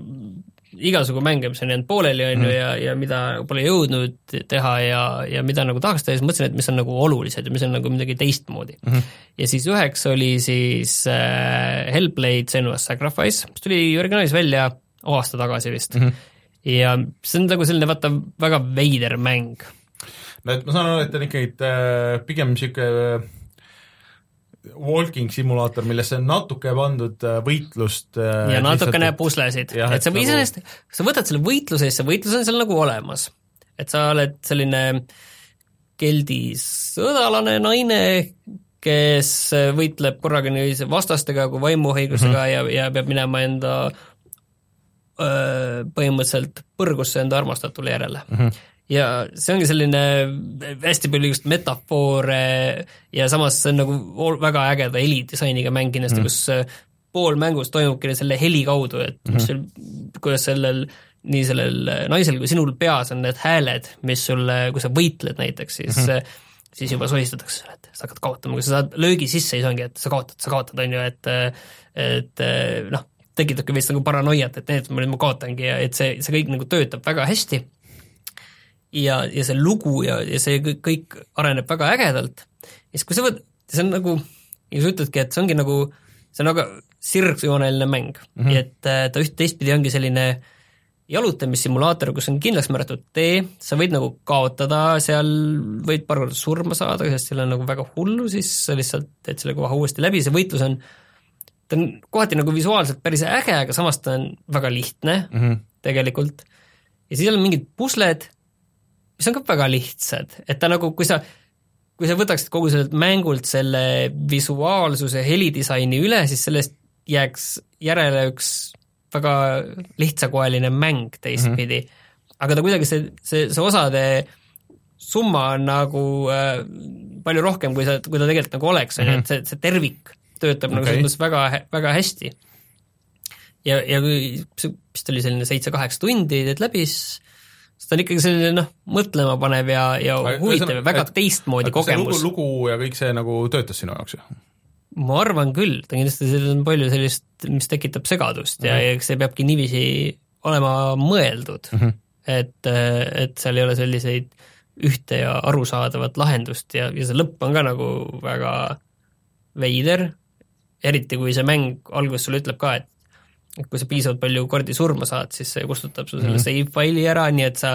igasugu mänge, mis on jäänud pooleli, on ju, mhm. ja, ja mida pole jõudnud teha ja, ja mida nagu tahaks teha, siis mõtlesin, et mis on nagu olulised ja mis on nagu midagi teistmoodi mm. -hmm. ja siis üheks oli siis äh, Hellblade Senua's Sacrifice, mis tuli originaalis välja aasta tagasi vist mm. -hmm. ja see on nagu selline vaata väga veider mäng. no et ma saan aru, et on ikkagi äh, pigem niisugune äh, walking simulaator, millesse on natuke pandud äh, võitlust äh, ja natukene lihtsalt, puslesid, et sa nagu... iseenesest, sa võtad selle võitluse ja see võitlus on seal nagu olemas. et sa oled selline keldis sõdalane naine, kes võitleb korraga nii vastastega kui vaimuhaigusega mm -hmm. ja, ja peab minema enda põhimõtteliselt põrgusse enda armastatule järele mm. -hmm. ja see ongi selline hästi palju just metafoore ja samas see on nagu väga ägeda helidisainiga mäng kindlasti mm, -hmm. kus pool mängust toimubki selle heli kaudu, et mm -hmm. mis sul, kuidas sellel nii sellel naisel kui sinul peas on need hääled, mis sulle, kui sa võitled näiteks, siis mm -hmm. siis juba sohistatakse sulle, et sa hakkad kaotama, kui sa saad löögi sisse, siis ongi, et sa kaotad, sa kaotad, on ju, et et noh, tekitabki vist nagu paranoiat, et need, ma nüüd ma kaotangi ja et see, see kõik nagu töötab väga hästi. Ja, ja see lugu ja, ja see kõik, kõik areneb väga ägedalt, ja siis kui sa võt-, see on nagu, ja sa ütledki, et see ongi nagu, see on väga sirgjooneline mäng. Mm, -hmm. et äh, ta üht teistpidi ongi selline jalutamissimulaator, kus on kindlaks määratud tee, sa võid nagu kaotada seal, võid paar korda surma saada, sest seal on nagu väga hullu, siis sa lihtsalt teed selle koha uuesti läbi, see võitlus on ta on kohati nagu visuaalselt päris äge, aga samas ta on väga lihtne mm -hmm. tegelikult. ja siis on mingid pusled, mis on ka väga lihtsad, et ta nagu, kui sa, kui sa võtaksid kogu sellelt mängult selle visuaalsuse, helidisaini üle, siis sellest jääks järele üks väga lihtsakoeline mäng teistpidi mm. -hmm. aga ta kuidagi, see, see, see osade summa on nagu äh, palju rohkem, kui sa, kui ta tegelikult nagu oleks, on ju, et see, see tervik töötab okay. nagu selles mõttes väga, väga hästi. ja, ja kui see vist oli selline seitse-kaheksa tundi teed läbi, siis ta on ikkagi selline noh, mõtlema panev ja, ja huvitav ja väga et, teistmoodi kogemus. lugu ja kõik see nagu töötas sinu jaoks ju? ma arvan küll, ta kindlasti, seal on palju sellist, mis tekitab segadust mm -hmm. ja, mhm. ja eks see peabki niiviisi olema mõeldud mm, -hmm. et, et seal ei ole selliseid ühte ja arusaadavat lahendust ja, ja see lõpp on ka nagu väga veider, eriti kui see mäng alguses sulle ütleb ka, et et kui sa piisavalt palju kordi surma saad, siis see kustutab su selle mm -hmm. save faili ära, nii et sa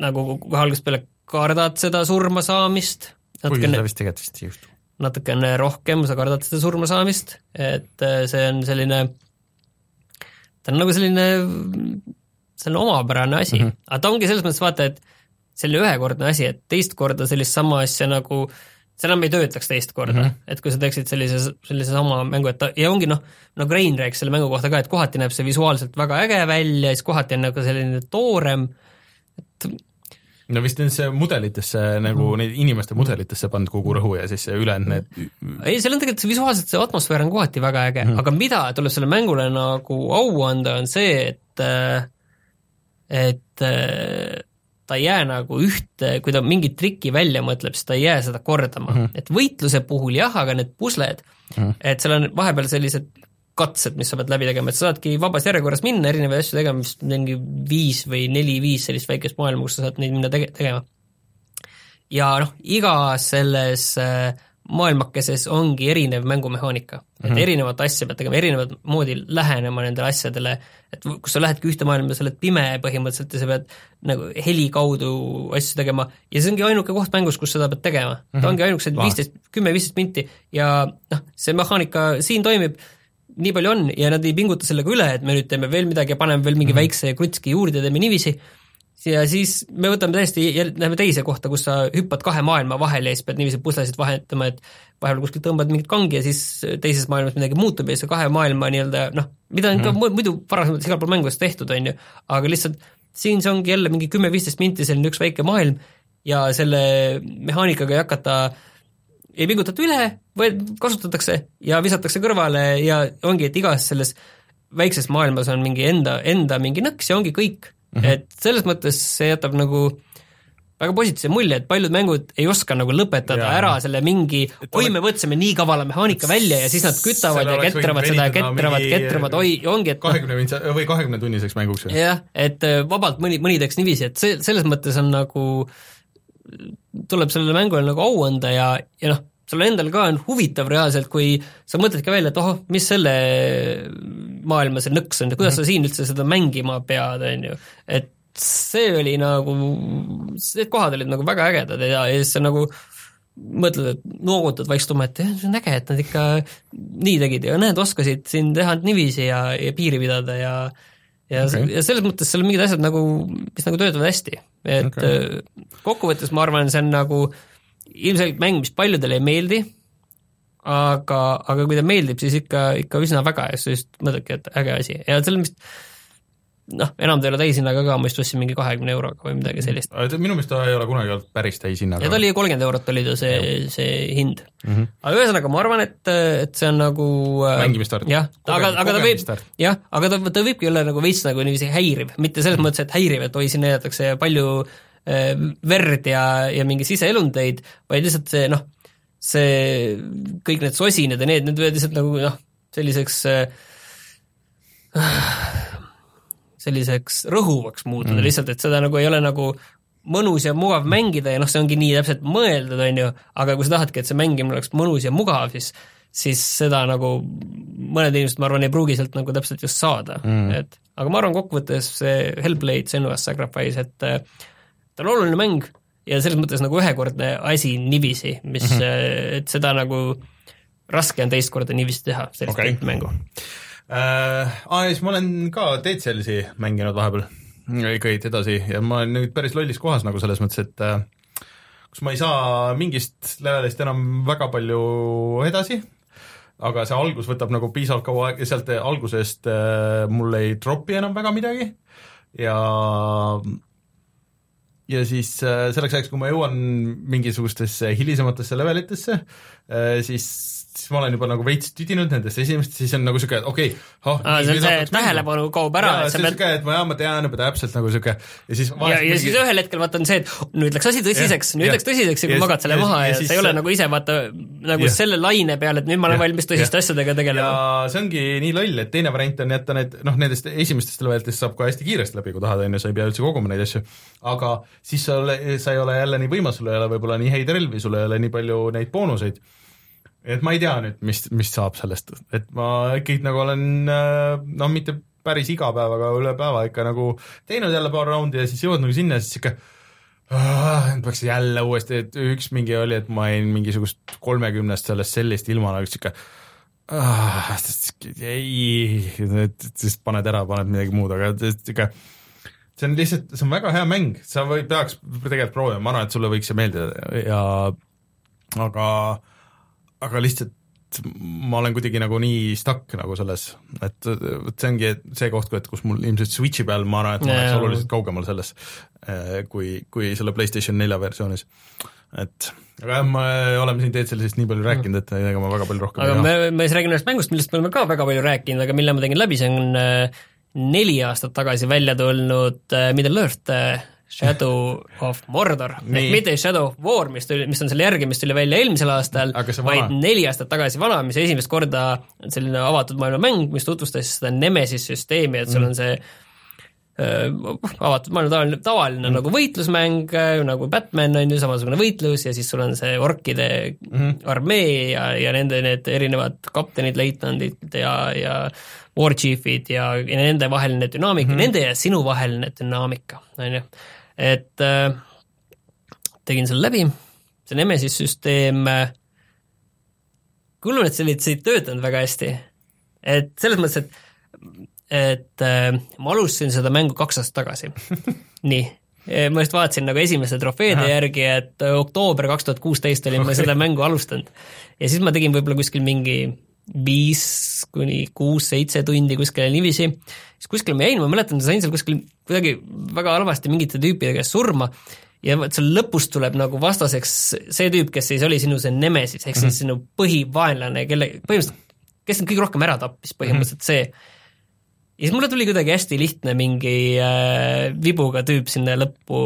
nagu kohe algusest peale kardad seda surma saamist. kuigi seda vist tegelikult vist ei juhtu. natukene rohkem sa kardad seda surma saamist, et äh, see on selline, ta on nagu selline, selline omapärane asi mm, -hmm. aga ta ongi selles mõttes vaata, et selline ühekordne asi, et teist korda sellist sama asja nagu äh, see enam ei töötaks teist korda mm, -hmm. et kui sa teeksid sellise, sellise sama mängu, et ta, ja ongi noh, nagu Rein rääkis selle mängu kohta ka, et kohati näeb see visuaalselt väga äge välja, siis kohati on nagu selline toorem, et no vist nendesse mudelitesse nagu mm. neid inimeste mudelitesse pannud kogu rõhu ja siis ülejäänud need ei, seal on tegelikult see visuaalselt, see atmosfäär on kohati väga äge mm., aga mida tuleb selle mängule nagu au anda, on see, et et ta ei jää nagu ühte, kui ta mingit trikki välja mõtleb, siis ta ei jää seda kordama mm, -hmm. et võitluse puhul jah, aga need pusled mm, -hmm. et seal on vahepeal sellised katsed, mis sa pead läbi tegema, et sa saadki vabas järjekorras minna erinevaid asju tegema, vist mingi viis või neli-viis sellist väikest maailma, kus sa saad neid minna tege-, tegema. ja noh, igas selles äh, maailmakeses ongi erinev mängumehaanika mm, -hmm. et mhm. erinevat asja pead tegema, erinevat moodi lähenema nendele asjadele, et kus sa lähedki ühte maailma, sa oled pime põhimõtteliselt ja sa pead nagu heli kaudu asju tegema ja see ongi ainuke koht mängus, kus seda pead tegema mm. -hmm. ta ongi ainukesed viisteist, kümme-viisteist minti ja noh, see mehaanika siin toimib, nii palju on ja nad ei pinguta sellega üle, et me nüüd teeme veel midagi ja paneme veel mingi mm -hmm. väikse krutski juurde, teeme niiviisi, ja siis me võtame täiesti, läheme teise kohta, kus sa hüppad kahe maailma vahele ja siis pead niiviisi puslesid vahetama, et vahepeal kuskil tõmbad mingit kangi ja siis teises maailmas midagi muutub ja see kahe maailma nii-öelda noh, mida on mm -hmm. ka muidu varasemates igal pool mängudes tehtud, on ju, aga lihtsalt siin see ongi jälle mingi kümme-viisteist minti selline üks väike maailm ja selle mehaanikaga ei hakata ei pingutata üle, vaid kasutatakse ja visatakse kõrvale ja ongi, et igas selles väikses maailmas on mingi enda, enda mingi nõks ja ongi kõik mm. -hmm. et selles mõttes see jätab nagu väga positiivse mulje, et paljud mängud ei oska nagu lõpetada ja, ära selle mingi oi, me võtsime nii kavala mehaanika välja ja siis nad kütavad ja ketravad seda ja ketravad, ketravad, oi, ongi, et kahekümne mintsa- või kahekümne tunniseks mänguks. jah, et äh, vabalt mõni, mõni teeks niiviisi, et see, selles mõttes on nagu, tuleb sellele mängule nagu au anda ja, ja noh, sul endal ka on huvitav reaalselt, kui sa mõtled ka välja, et ohoh, mis selle maailma see nõks on ja kuidas mm -hmm. sa siin üldse seda mängima pead, on ju, et see oli nagu, need kohad olid nagu väga ägedad ja, ja siis sa nagu mõtled, et noogutad vaikselt et jah, see on äge, et nad ikka nii tegid ja näed, oskasid siin teha niiviisi ja, ja piiri pidada ja ja okay., ja selles mõttes seal on mingid asjad nagu, mis nagu töötavad hästi, et okay. kokkuvõttes ma arvan, see on nagu ilmselgelt mäng, mis paljudele ei meeldi, aga, aga kui ta meeldib, siis ikka, ikka üsna väga ja siis mõtledki, et äge asi ja selles mõttes noh, enam ta ei ole täishinnaga ka, ma just ostsin mingi kahekümne euroga või midagi sellist. minu meelest ta ei ole kunagi olnud päris täishinnaga. ja ta oli kolmkümmend eurot oli ta see, see hind mm. -hmm. aga ühesõnaga, ma arvan, et, et see on nagu äh, mängimistart. jah, aga, aga ta võib, jah, aga ta, ta võibki olla nagu veits nagu niiviisi häiriv, mitte selles mm -hmm. mõttes, et häiriv, et oi, siin näidatakse palju äh, verd ja, ja mingi siseelundeid, vaid lihtsalt see noh, see kõik need sosinad ja need, need võivad lihtsalt nagu noh, selliseks äh, selliseks rõhuvaks muutuda mm. lihtsalt, et seda nagu ei ole nagu mõnus ja mugav mängida ja noh, see ongi nii täpselt mõeldud, on ju, aga kui sa tahadki, et see mängimine oleks mõnus ja mugav, siis siis seda nagu mõned inimesed, ma arvan, ei pruugi sealt nagu täpselt just saada mm., et aga ma arvan, kokkuvõttes see Hellblade, Senua's Sacrifice, et äh, ta on oluline mäng ja selles mõttes nagu ühekordne asi niiviisi, mis mm, -hmm. et seda nagu raske on teist korda niiviisi teha, sellist okay. mängu äh,. Aa, siis ma olen ka Dead Cellsi mänginud vahepeal, kõid edasi ja ma olen nüüd päris lollis kohas nagu selles mõttes, et äh, kus ma ei saa mingist levelist enam väga palju edasi, aga see algus võtab nagu piisavalt kaua aega ja sealt algusest äh, mul ei dropi enam väga midagi ja ja siis äh, selleks ajaks, kui ma jõuan mingisugustesse hilisematesse levelitesse äh,, siis siis ma olen juba nagu veits tüdinud nendest esimestest, siis on nagu siuke, et okei okay, oh, see on see tähelepanu kaob ära, et sa pead siuke, et ma, jaa, ma tean juba täpselt nagu siuke ja siis ja, ja mingi... siis ühel hetkel vaata on see, et nüüd läks asi tõsiseks, nüüd ja, läks tõsiseks ja kui magad selle maha ja, ja, ja sa ei ole nagu ise vaata nagu ja, selle laine peal, et nüüd ma olen valmis tõsiste asjadega tegelema. ja see ongi nii loll, et teine variant on jätta need, noh, nendest esimestest levelitest saab ka hästi kiiresti läbi, kui tahad, on ju, sa ei pea üldse koguma neid asju, aga siis sa sa ei ole jälle nii võimas, sul ei ole võib-olla nii häid relvi, sul ei ole nii palju neid boonuseid et ma ei tea nüüd, mis, mis saab sellest, et ma ikkagi nagu olen noh, mitte päris iga päev, aga üle päeva ikka nagu teinud jälle paar raundi ja siis jõuad nagu sinna ja siis sihuke nüüd peaks jälle uuesti, et üks mingi oli, et ma jäin mingisugust kolmekümnest sellest sellist ilma nagu sihuke ei, siis paned ära, paned midagi muud, aga sihuke see on lihtsalt, see on väga hea mäng, sa või peaks tegelikult proovima, ma arvan, et sulle võiks see meeldida. Ja aga äh, aga lihtsalt ma olen kuidagi nagu nii stuck nagu selles, et vot see ongi see koht, et kus mul ilmselt Switchi peal ma arvan, et ma oleks oluliselt kaugemal selles, eh, kui, kui selle PlayStation nelja versioonis. et aga jah, me oleme siin teed sellest nii palju rääkinud, et ega ma väga palju rohkem aga me, me siis räägime ühest mängust, millest me oleme ka väga palju rääkinud, aga mille ma tegin läbi, see on eh, neli aastat tagasi välja tulnud eh, Middle Earth Shadow of Mordor, ehk mitte Shadow of War, mis tuli, mis on selle järgi, mis tuli välja eelmisel aastal, vaid neli aastat tagasi vana, mis esimest korda on selline avatud maailma mäng, mis tutvustas seda Nemesis süsteemi, et sul mm. on see äh, avatud maailma tavaline, tavaline mm. nagu võitlusmäng, nagu Batman on ju, samasugune võitlus ja siis sul on see orkide mm armee ja, ja nende need erinevad kaptenid, leitnandid ja, ja warchief'id ja, ja nende vaheline dünaamika mm, -hmm. nende ja sinu vaheline dünaamika, on ju et äh, tegin selle läbi, see Nemesis süsteem äh,, kullunud see ei töötanud väga hästi. et selles mõttes, et, et äh, ma alustasin seda mängu kaks aastat tagasi nii, ma just vaatasin nagu esimeste trofeede Aha. järgi, et oktoober kaks tuhat kuusteist olin okay. ma seda mängu alustanud. ja siis ma tegin võib-olla kuskil mingi viis kuni kuus-seitse tundi kuskile niiviisi, siis kuskile ma jäin, ma mäletan, sain seal kuskil kuidagi väga halvasti mingite tüüpide käest surma ja vot seal lõpus tuleb nagu vastaseks see tüüp, kes siis oli sinu see nemesis, ehk siis mm -hmm. sinu põhivaenlane, kelle, põhimõtteliselt kes sind kõige rohkem ära tappis, põhimõtteliselt mm -hmm. see ja siis mulle tuli kuidagi hästi lihtne mingi äh, vibuga tüüp sinna lõppu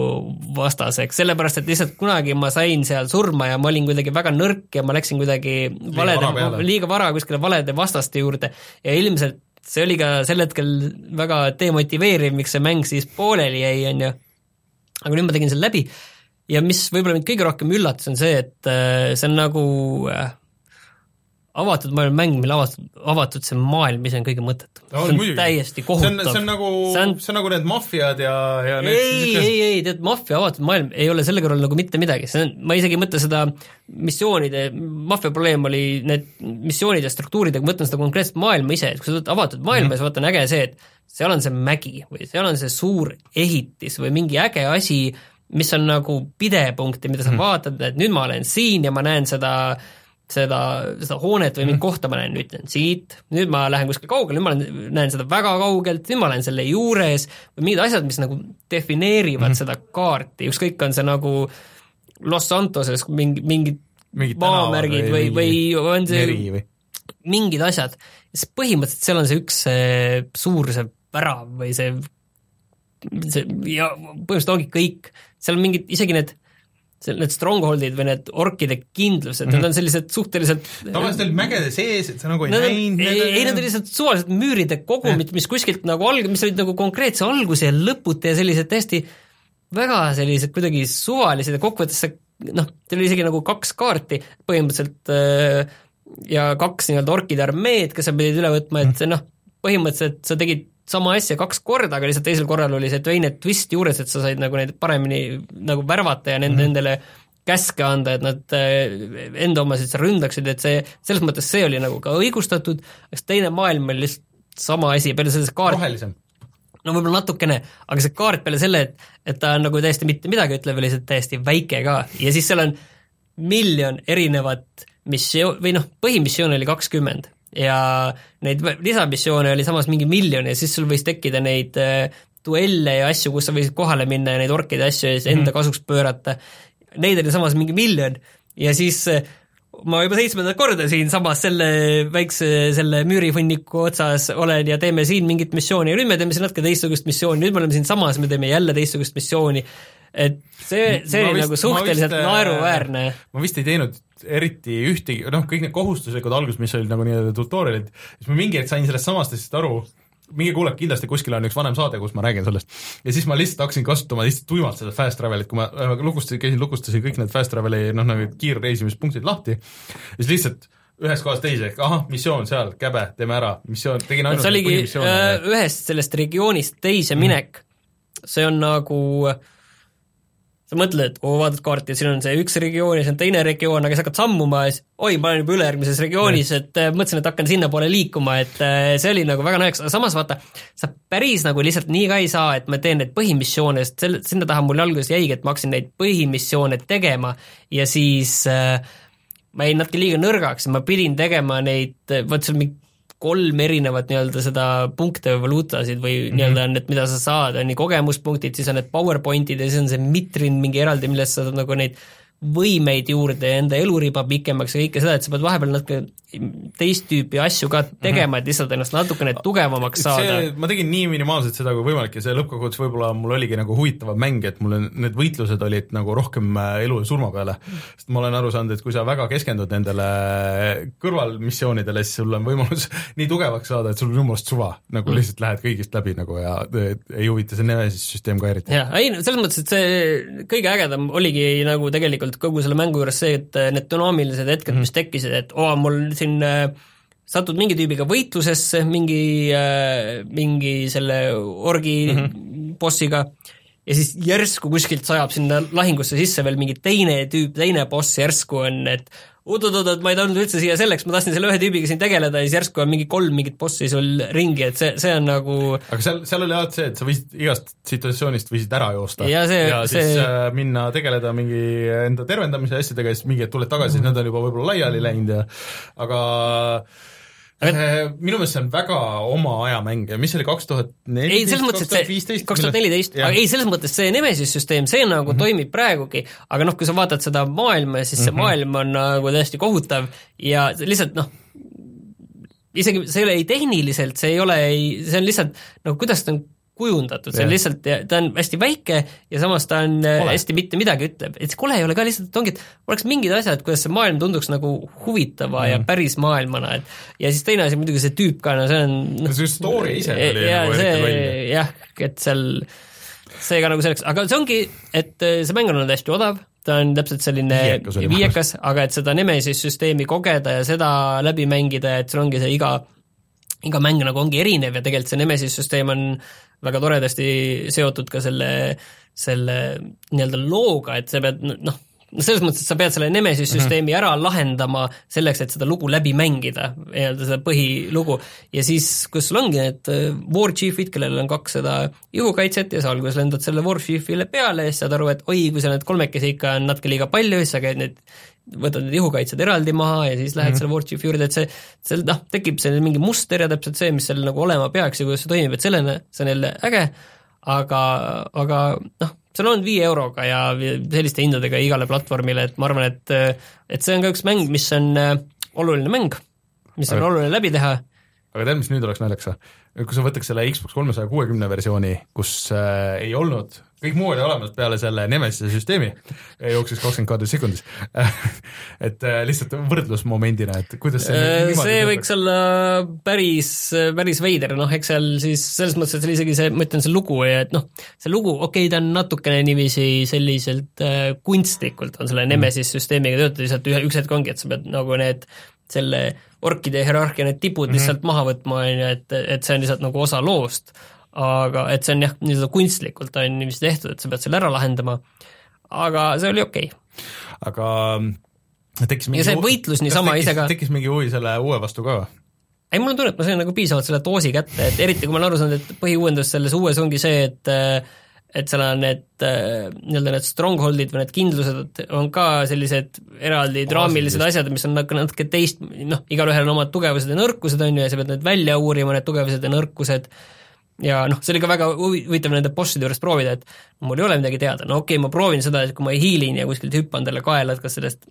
vastaseks, sellepärast et lihtsalt kunagi ma sain seal surma ja ma olin kuidagi väga nõrk ja ma läksin kuidagi valede, liiga vara kuskile valede vastaste juurde. Ja ilmselt see oli ka sel hetkel väga demotiveeriv, miks see mäng siis pooleli jäi, on ju. aga nüüd ma tegin selle läbi. Ja mis võib-olla mind kõige rohkem üllatas, on see, et äh, see on nagu äh, avatud maailma mäng, mille avatud, avatud see maailm ise on kõige mõttetum no,. see on muidugi. täiesti kohutav. see on nagu, see on, see on nagu need maffiad ja, ja need ei, ei, ei, tead, maffia avatud maailm ei ole selle kõrval nagu mitte midagi, see on, ma isegi ei mõtle seda missioonide, maffia probleem oli need missioonide struktuuridega, ma mõtlen seda konkreetset maailma ise, et kui sa võtad avatud maailma mm -hmm. ja sa vaata, on äge see, et seal on see mägi või seal on see suur ehitis või mingi äge asi, mis on nagu pidepunkt ja mida sa mm -hmm. vaatad, et nüüd ma olen siin ja ma näen seda äh, seda, seda hoonet või mingit mhm. kohta ma näen, ütlen siit, nüüd ma lähen kuskile kaugele, nüüd ma olen, näen seda väga kaugelt, nüüd ma olen selle juures, või mingid asjad, mis nagu defineerivad mm -hmm. seda kaarti, ükskõik, on see nagu Los Santoses mingi, mingid mingid maamärgid või, või, või on see mingid asjad, siis põhimõtteliselt seal on see üks see suur see värav või see, see ja põhimõtteliselt ongi kõik, seal on mingid, isegi need seal need stronghold'id või need orkide kindlused mm, -hmm. need on sellised suhteliselt tavaliselt need mägede sees, et sa nagu ei näinud ei, ei, need on lihtsalt suvalised müüride kogumid, mis kuskilt nagu alg-, mis olid nagu konkreetse alguse ja lõputa ja sellised täiesti väga sellised kuidagi suvalised ja kokkuvõttes see noh, teil oli isegi nagu kaks kaarti põhimõtteliselt äh, ja kaks nii-öelda orkide armeed, kes sa pidid üle võtma, et noh, põhimõtteliselt sa tegid sama asja kaks korda, aga lihtsalt teisel korral oli see teine twist juures, et sa said nagu neid paremini nagu värvata ja nende mm, -hmm. nendele käske anda, et nad äh, enda omasid seal ründaksid, et see, selles mõttes see oli nagu ka õigustatud, eks teine maailm oli lihtsalt sama asi, peale selle kaart rohelisem. No võib-olla natukene, aga see kaart peale selle, et, et ta on nagu täiesti mitte midagi ütlev, oli lihtsalt täiesti väike ka. Ja siis seal on miljon erinevat missioon, või noh, põhimissioon oli kakskümmend ja neid lisamissioone oli samas mingi miljon ja siis sul võis tekkida neid äh, duelle ja asju, kus sa võisid kohale minna ja neid orkide asju enda mm -hmm. kasuks pöörata. Neid oli samas mingi miljon ja siis äh, ma juba seitsmendat korda siinsamas selle väikse, selle müürihunniku otsas olen ja teeme siin mingit missiooni ja nüüd me teeme siin natuke teistsugust missiooni, nüüd me oleme siinsamas, me teeme jälle teistsugust missiooni. et see, see oli nagu suhteliselt vist, äh, naeruväärne. ma vist ei teinud eriti ühtegi, noh, kõik need kohustuslikud alguses, mis olid nagu nii-öelda tutorial'id, siis ma mingi hetk sain sellest samast asjast aru, minge kuulake, kindlasti kuskil on üks vanem saade, kus ma räägin sellest. ja siis ma lihtsalt hakkasin kasutama lihtsalt tuimalt seda fast travel'it, kui ma äh, lukustasin, käisin, lukustasin kõik need fast travel'i noh, nagu kiirreisimispunktid lahti, siis lihtsalt ühest kohast teise, ehk ahah, missioon seal, käbe, teeme ära, missioon, tegin ainult see oligi äh, ühest sellest regioonist teise minek mm., see on nagu äh, sa mõtled, vaatad kaarti, siin on see üks regioon ja see on teine regioon, aga sa hakkad sammuma ja siis oi, ma olen juba ülejärgmises regioonis, et äh, mõtlesin, et hakkan sinnapoole liikuma, et äh, see oli nagu väga naljakas, aga samas vaata, sa päris nagu lihtsalt nii ka ei saa, et ma teen neid põhimissioone, sest selle, sinna taha mul alguses jäigi, et ma hakkasin neid põhimissioone tegema ja siis äh, ma jäin natuke liiga nõrgaks ja ma pidin tegema neid, vot seal mingi kolm erinevat nii-öelda seda punkte või valuutasid või mm -hmm. nii-öelda on need, mida sa saad, on nii kogemuspunktid, siis on need PowerPointid ja siis on see Mitrin mingi eraldi, millest sa saad nagu neid võimeid juurde ja enda eluriba pikemaks ja kõike seda, et sa pead vahepeal natuke teist tüüpi asju ka tegema, et lihtsalt ennast natukene tugevamaks saada. ma tegin nii minimaalselt seda kui võimalik ja see lõppkokkuvõttes võib-olla mul oligi nagu huvitavam mäng, et mul need võitlused olid nagu rohkem äh, elu ja surma peale. sest ma olen aru saanud, et kui sa väga keskendud nendele kõrvalmissioonidele, siis sul on võimalus nii tugevaks saada, et sul on jumalast suva, nagu mm. lihtsalt lähed kõigist läbi nagu ja ei huvita see Nemesis süsteem ka eriti. jah, ei selles mõttes, et see kõige ägedam oligi nagu tegelikult kogu selle mängu juures see, et need dünaamilised hetked mm, -hmm. mis tekkisid, et oo, mul siin äh, satud mingi tüübiga võitlusesse, mingi, äh, mingi selle orgi mm -hmm. bossiga ja siis järsku kuskilt sajab sinna lahingusse sisse veel mingi teine tüüp, teine boss järsku on, et oot-oot-oot, ma ei tulnud üldse siia selleks, ma tahtsin selle ühe tüübiga siin tegeleda ja siis järsku on mingi kolm mingit bossi sul ringi, et see, see on nagu aga seal, seal oli alati see, et sa võisid igast situatsioonist võisid ära joosta. Ja, see, ja see... siis äh, minna tegeleda mingi enda tervendamise asjadega ja siis mingi hetk tuled tagasi, siis nad on juba võib-olla laiali läinud ja aga aga äh, minu meelest see on väga oma aja mäng ja mis see oli, kaks tuhat ei, selles mõttes, et see kaks tuhat neliteist, aga ei, selles mõttes see Nemesis süsteem, see nagu mm -hmm. toimib praegugi, aga noh, kui sa vaatad seda maailma, siis see mm -hmm. maailm on nagu täiesti kohutav. Ja lihtsalt noh, isegi see ei ole ei tehniliselt, see ei ole ei, see on lihtsalt no kuidas ta on kujundatud, see on lihtsalt, ta on hästi väike ja samas ta on äh, kole. hästi mitte midagi ütleb, et see kole ei ole ka lihtsalt, et ongi, et oleks mingid asjad, kuidas see maailm tunduks nagu huvitava mm. ja päris maailmana, et ja siis teine asi muidugi see tüüp ka, no see on no see story ise ja, nagu eriti loll. jah, et seal see ka nagu selleks, aga see ongi, et äh, see mäng on olnud hästi odav, ta on täpselt selline viiekas, viiekas, aga et seda Nemesis süsteemi kogeda ja seda läbi mängida, et sul ongi see iga iga mäng nagu ongi erinev ja tegelikult see Nemesis süsteem on väga toredasti seotud ka selle, selle nii-öelda looga, et sa pead noh, no selles mõttes, et sa pead selle Nemesis süsteemi ära lahendama selleks, et seda lugu läbi mängida, nii-öelda seda põhilugu, ja siis, kus sul ongi need äh, war chief'id, kellel on kaks seda ihukaitset ja sa alguses lendad selle war chief'ile peale ja siis saad aru, et oi, kui sa need kolmekesi ikka on natuke liiga palju, siis sa käid need võtad need ihukaitsed eraldi maha ja siis lähed mm -hmm. selle Warchiefi juurde, et see, seal noh, tekib selline mingi muster ja täpselt see, mis seal nagu olema peaks ja kuidas see toimib, et sellena, see on jälle äge, aga, aga noh, see on olnud viie euroga ja selliste hindadega igale platvormile, et ma arvan, et et see on ka üks mäng, mis on äh, oluline mäng, mis on aga, oluline läbi teha. aga tead, mis nüüd oleks naljakas või? kui sa võtaks selle Xbox kolmesaja kuuekümne versiooni, kus äh, ei olnud kõik muu oli olemas peale selle Nemesise süsteemi, jooksis kakskümmend kaadrit sekundis. Et äh, lihtsalt võrdlusmomendina, et kuidas see äh, see võiks olla päris, päris veider, noh eks seal siis selles mõttes, et seal isegi see, ma ütlen, see lugu ja et noh, see lugu, okei okay,, ta on natukene niiviisi selliselt äh, kunstlikult on selle Nemesis süsteemiga töötatud, lihtsalt ühe, üks hetk ongi, et sa pead nagu need selle orkide hierarhia need tipud mm -hmm. lihtsalt maha võtma, on ju, et, et see on lihtsalt nagu osa loost aga et see on jah, nii-öelda kunstlikult on niiviisi tehtud, et sa pead selle ära lahendama, aga see oli okei. Okay.. aga tekkis mingi ja see võitlus niisama ise ka. tekkis mingi huvi selle uue vastu ka või? ei, mul on tunne, et ma sain nagu piisavalt selle doosi kätte, et eriti kui ma olen aru saanud, et põhiuuendus selles uues ongi see, et et seal on need nii-öelda need stronghold'id või need kindlused on ka sellised eraldi draamilised asjad, mis on natuke, natuke teist, noh, igalühel on omad tugevused ja nõrkused, on ju, ja sa pead need välja uurima, need tugevused ja nõrkused, ja noh, see oli ka väga huvitav nende bosside juures proovida, et mul ei ole midagi teada, no okei okay,, ma proovin seda, et kui ma hiilin ja kuskilt hüppan talle kaela, et kas sellest,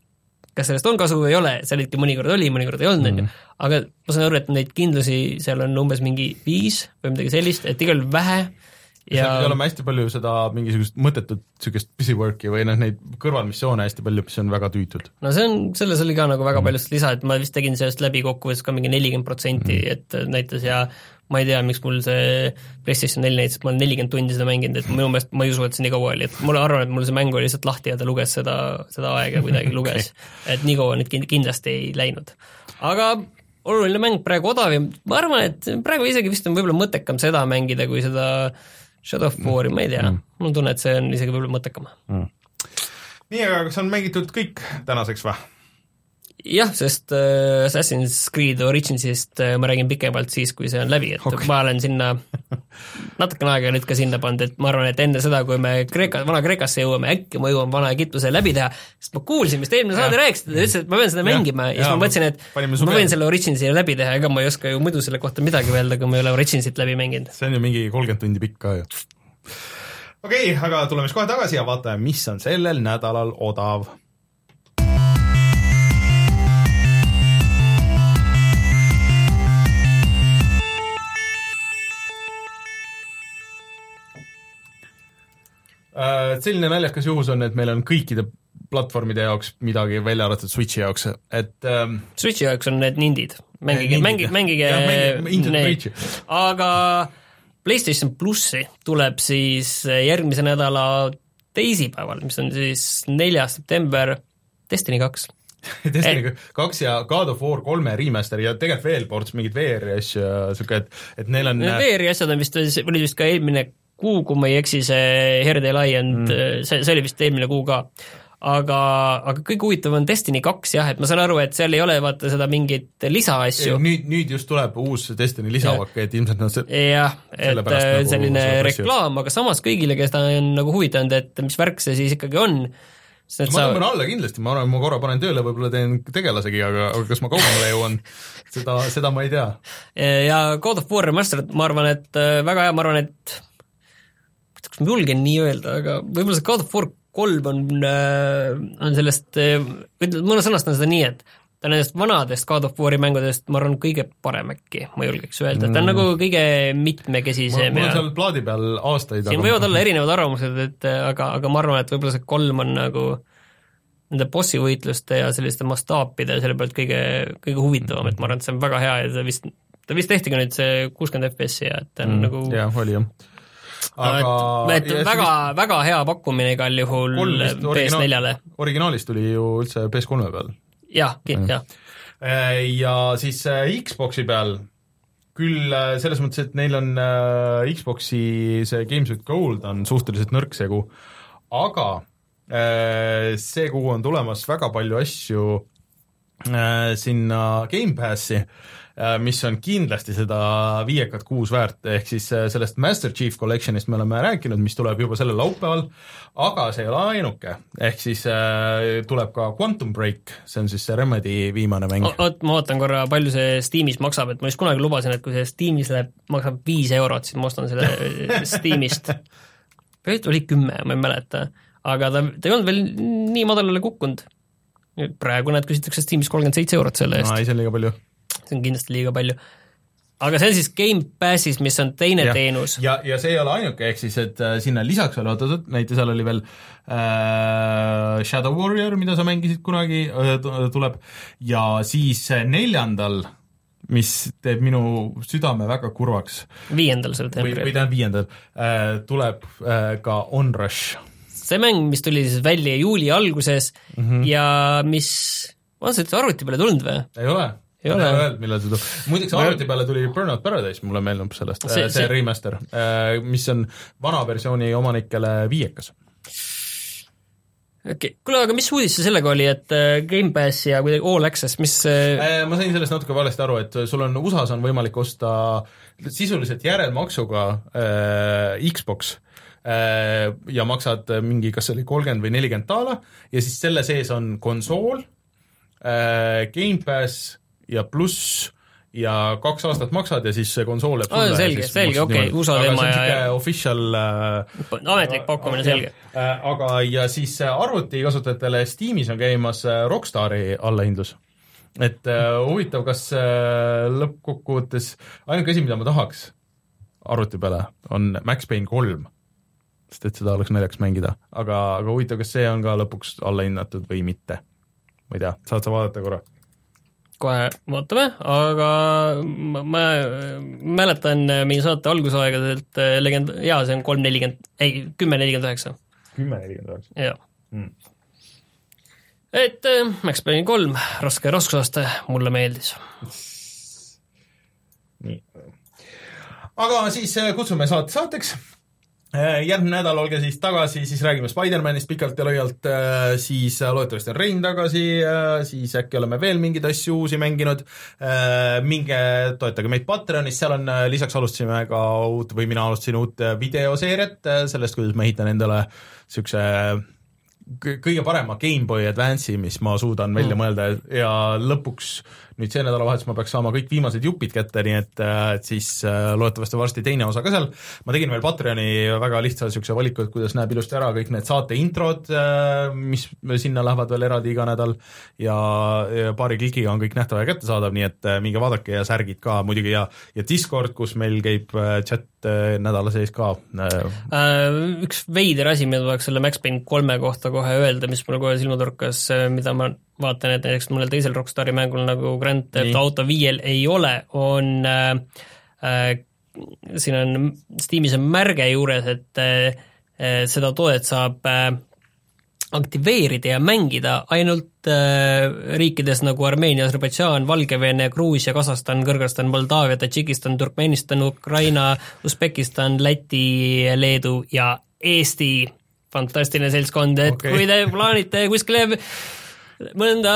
kas sellest on kasu või ei ole, seal ikka mõnikord oli, mõnikord ei olnud, on ju, mm. aga ma saan aru, et neid kindlusi seal on umbes mingi viis või midagi sellist, et igal vähe ja seal pidi olema hästi palju seda mingisugust mõttetut niisugust busywork'i või noh, neid kõrvalmissioone hästi palju, mis on väga tüütud. no see on, selles oli ka nagu väga mm. palju lisa, et ma vist tegin sellest läbi kokkuvõttes ka mingi nelikümmend protsenti, mm. et näitas ja ma ei tea, miks mul see PlayStation neli näitas, et ma olen nelikümmend tundi seda mänginud, et minu meelest ma ei usu, et see nii kaua oli, et ma arvan, et mul see mäng oli lihtsalt lahti ja ta luges seda, seda aega kuidagi luges okay., et nii kaua nüüd kindlasti ei läinud. aga oluline mäng, praegu odav ja ma arvan, et praegu isegi vist on võib-olla mõttekam seda mängida, kui seda Shadow of War'i, ma ei tea mm., mul on tunne, et see on isegi võib-olla mõttekam mm.. nii, aga kas on mängitud kõik tänaseks või? Jah, sest äh, Assassin's Creed Originsist äh, ma räägin pikemalt siis, kui see on läbi, et okay. ma olen sinna natukene aega nüüd ka sinna pannud, et ma arvan, et enne seda, kui me Kreeka, Vana-Kreekasse jõuame, äkki ma jõuan Vana-Egiptuse läbi teha, sest ma kuulsin, mis te eelmine saade rääkisite, te ütlesite, et ma pean seda ja. mängima ja, ja siis ma mõtlesin, et ma võin selle Originsi läbi teha, ega ma ei oska ju muidu selle kohta midagi öelda, kui ma ei ole Originsit läbi mänginud. see on ju mingi kolmkümmend tundi pikk ka ju okei okay,, aga tuleme siis kohe tagasi ja vaatame, mis on sellel nädalal odav selline naljakas juhus on, et meil on kõikide platvormide jaoks midagi, välja arvatud Switchi jaoks, et ähm, Switchi jaoks on need nindid, mängige, mängige, mängige neid, aga PlayStation plussi tuleb siis järgmise nädala teisipäeval, mis on siis neljas september, Destiny kaks. Destiny kaks ja God of War kolme remaster ja tegelikult veel ports mingeid VR-i asju ja sihuke, et, et neil on VR-i asjad on vist, oli vist ka eelmine kuu, kui ma ei eksi, see Herd Alliant mm., see, see oli vist eelmine kuu ka. aga, aga kõige huvitavam on Destiny kaks jah, et ma saan aru, et seal ei ole vaata seda mingit lisaasju. nüüd, nüüd just tuleb uus Destiny lisapakett, ilmselt nad see jah, et nagu selline reklaam, aga samas kõigile, kes ta on nagu huvitanud, et mis värk see siis ikkagi on, ma sa... tõmban alla kindlasti, ma arvan, ma korra panen tööle, võib-olla teen tegelasegi, aga, aga kas ma kaugemale jõuan, seda, seda ma ei tea. ja God of War Remastered, ma arvan, et äh, väga hea, ma arvan, et kas ma julgen nii öelda, aga võib-olla see God of War kolm on, äh, on sellest, äh, ma sõnastan seda nii, et ta nendest vanadest God of War'i mängudest, ma arvan, kõige parem äkki, ma julgeks öelda, ta on mm. nagu kõige mitmekesisem mul on seal plaadi peal aastaid siin võivad olla erinevad arvamused, et aga, aga ma arvan, et võib-olla see kolm on nagu nende bossi võitluste ja selliste mastaapide selle pealt kõige, kõige huvitavam, et ma arvan, et see on väga hea ja ta vist, ta vist tehti ka nüüd see kuuskümmend FPS-i ja et ta on mm, nagu jah, oli jah aga et, et väga vist..., väga hea pakkumine igal juhul PS4-le. originaalist tuli ju üldse PS3 peal. jah, jah. Äh, ja siis äh, Xboxi peal küll äh, selles mõttes, et neil on Xboxi see Games with Gold on suhteliselt nõrk segu, aga see kuu on tulemas väga palju asju sinna Gamepassi Äh, mis on kindlasti seda viiekat kuus väärt, ehk siis äh, sellest Master Chief Collectionist me oleme rääkinud, mis tuleb juba sellel laupäeval, aga see ei ole ainuke, ehk siis äh, tuleb ka Quantum Break, see on siis see Remedy viimane mäng. oot, ma vaatan korra, palju see Steamis maksab, et ma just kunagi lubasin, et kui see Steamis läheb, maksab viis eurot, siis ma ostan selle Steamist. või oli kümme, ma ei mäleta, aga ta, ta ei olnud veel nii madalale kukkunud. praegu näed, küsitakse Steamis kolmkümmend seitse eurot selle eest. ei, see on liiga palju see on kindlasti liiga palju. aga see on siis Gamepassis, mis on teine ja, teenus. ja, ja see ei ole ainuke, ehk siis et äh, sinna lisaks veel oot-oot, näiteks seal oli veel äh, Shadow Warrior, mida sa mängisid kunagi äh,, tuleb, ja siis neljandal mis teeb minu südame väga kurvaks. viiendal septembril. või tähendab viiendal äh,, tuleb äh, ka Onrush. see mäng, mis tuli siis välja juuli alguses mm -hmm. ja mis, on see üldse arvuti peale tulnud või? ei ole ei ole öelnud, millal see tuleb. muideks arvuti peale tuli Burnout Paradise, mulle meenub sellest, see, see, see remaster, äh, mis on vana versiooni omanikele viiekas okei okay., kuule, aga mis uudis see sellega oli, et äh, Gamepass ja kuidagi All Access, mis äh, ma sain sellest natuke valesti aru, et sul on USA-s on võimalik osta sisuliselt järelmaksuga äh, Xbox äh, ja maksad mingi, kas see oli kolmkümmend või nelikümmend daala ja siis selle sees on konsool äh,, Gamepass ja pluss ja kaks aastat maksad ja siis see konsool jääb sulle. selge, selge, okei USA teema ja, official äh, ametlik pakkumine, selge äh,. aga, ja siis arvutikasutajatele Steamis on käimas äh, Rockstari allahindlus. et äh, huvitav, kas äh, lõppkokkuvõttes ainuke asi, mida ma tahaks arvuti peale, on Max Payne kolm sest et seda oleks naljakas mängida, aga, aga huvitav, kas see on ka lõpuks allahinnatud või mitte? ma ei tea, saad sa vaadata korra? Kohe vaatame, aga ma, ma mäletan meie saate algusaegadelt eh, legend-, jaa, see on kolm nelikümmend, ei, kümme nelikümmend üheksa. kümme nelikümmend üheksa? jah mm.. et äh, Max Payne kolm, raske raskusaste, mulle meeldis. nii. aga siis eh, kutsume saate saateks Äh, järgmine nädal olge siis tagasi, siis räägime Spider-manist pikalt ja laialt, äh, siis äh, loodetavasti on Rein tagasi, siis äkki oleme veel mingeid asju uusi mänginud. minge toetage meid Patreonis, seal on, lisaks alustasime ka uut või mina alustasin uut videoseeriat sellest, kuidas ma ehitan endale niisuguse kõige parema GameBoy Advance'i, mis ma suudan välja mm. mõelda ja lõpuks nüüd see nädalavahetus ma peaks saama kõik viimased jupid kätte, nii et, et siis äh, loodetavasti varsti teine osa ka seal. ma tegin veel Patreoni väga lihtsa niisuguse valiku, et kuidas näeb ilusti ära kõik need saate introd, äh, mis sinna lähevad veel eraldi iga nädal ja, ja paari klikiga on kõik nähtav ja kättesaadav, nii et äh, minge vaadake ja särgid ka muidugi ja, ja Discord, kus meil käib chat nädala sees ka. Üks veider asi, mida tahaks selle Max Payne kolme kohta kohe öelda, mis mulle kohe silma torkas, mida ma vaatan, et näiteks mõnel teisel Rockstari mängul nagu Grand Theft Auto viiel ei ole, on äh, äh, siin on, Steamis on märge juures, et äh, seda toodet saab äh, aktiveerida ja mängida ainult äh, riikides nagu Armeenia, Aserbaidžaan, Valgevene, Gruusia, Kasahstan, Kõrgõzstan, Moldaavia, Tadžikistan, Turkmenistan, Ukraina, Usbekistan, Läti, Leedu ja Eesti fantastiline seltskond, et okay. kui te plaanite kuskile mõnda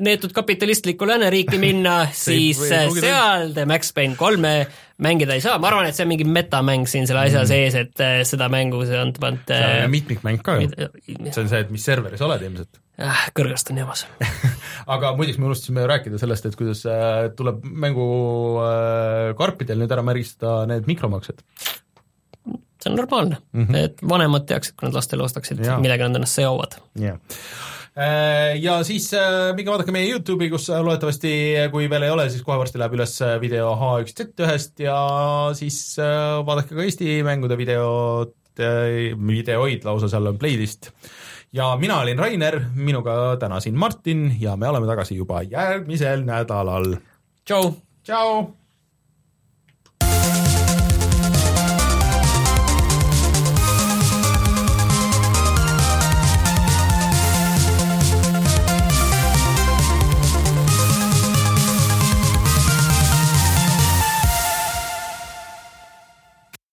neetud kapitalistlikku lääneriiki minna, See siis seal te Max Payne kolme mängida ei saa, ma arvan, et see on mingi metamäng siin selle asja mm. sees, et äh, seda mängu see on pannud seal on mitmikmäng ka ju. äh, see on see, et mis serveris oled ilmselt. ah, kõrgest on jabas. aga muideks me unustasime rääkida sellest, et kuidas äh, tuleb mängu äh, karpidel nüüd ära märgistada need mikromaksed. see on normaalne mm, -hmm. et vanemad teaksid, kui nad lastele ostaksid millega nad ennast seovad. jah. Ja siis äh, minge vaadake meie Youtube'i, kus äh, loodetavasti, kui veel ei ole, siis kohe varsti läheb üles äh, video H1Z1-st ja siis äh, vaadake ka Eesti mängude videot, videoid lausa seal on playlist. ja mina olin Rainer, minuga täna siin Martin ja me oleme tagasi juba järgmisel nädalal. tšau! tšau.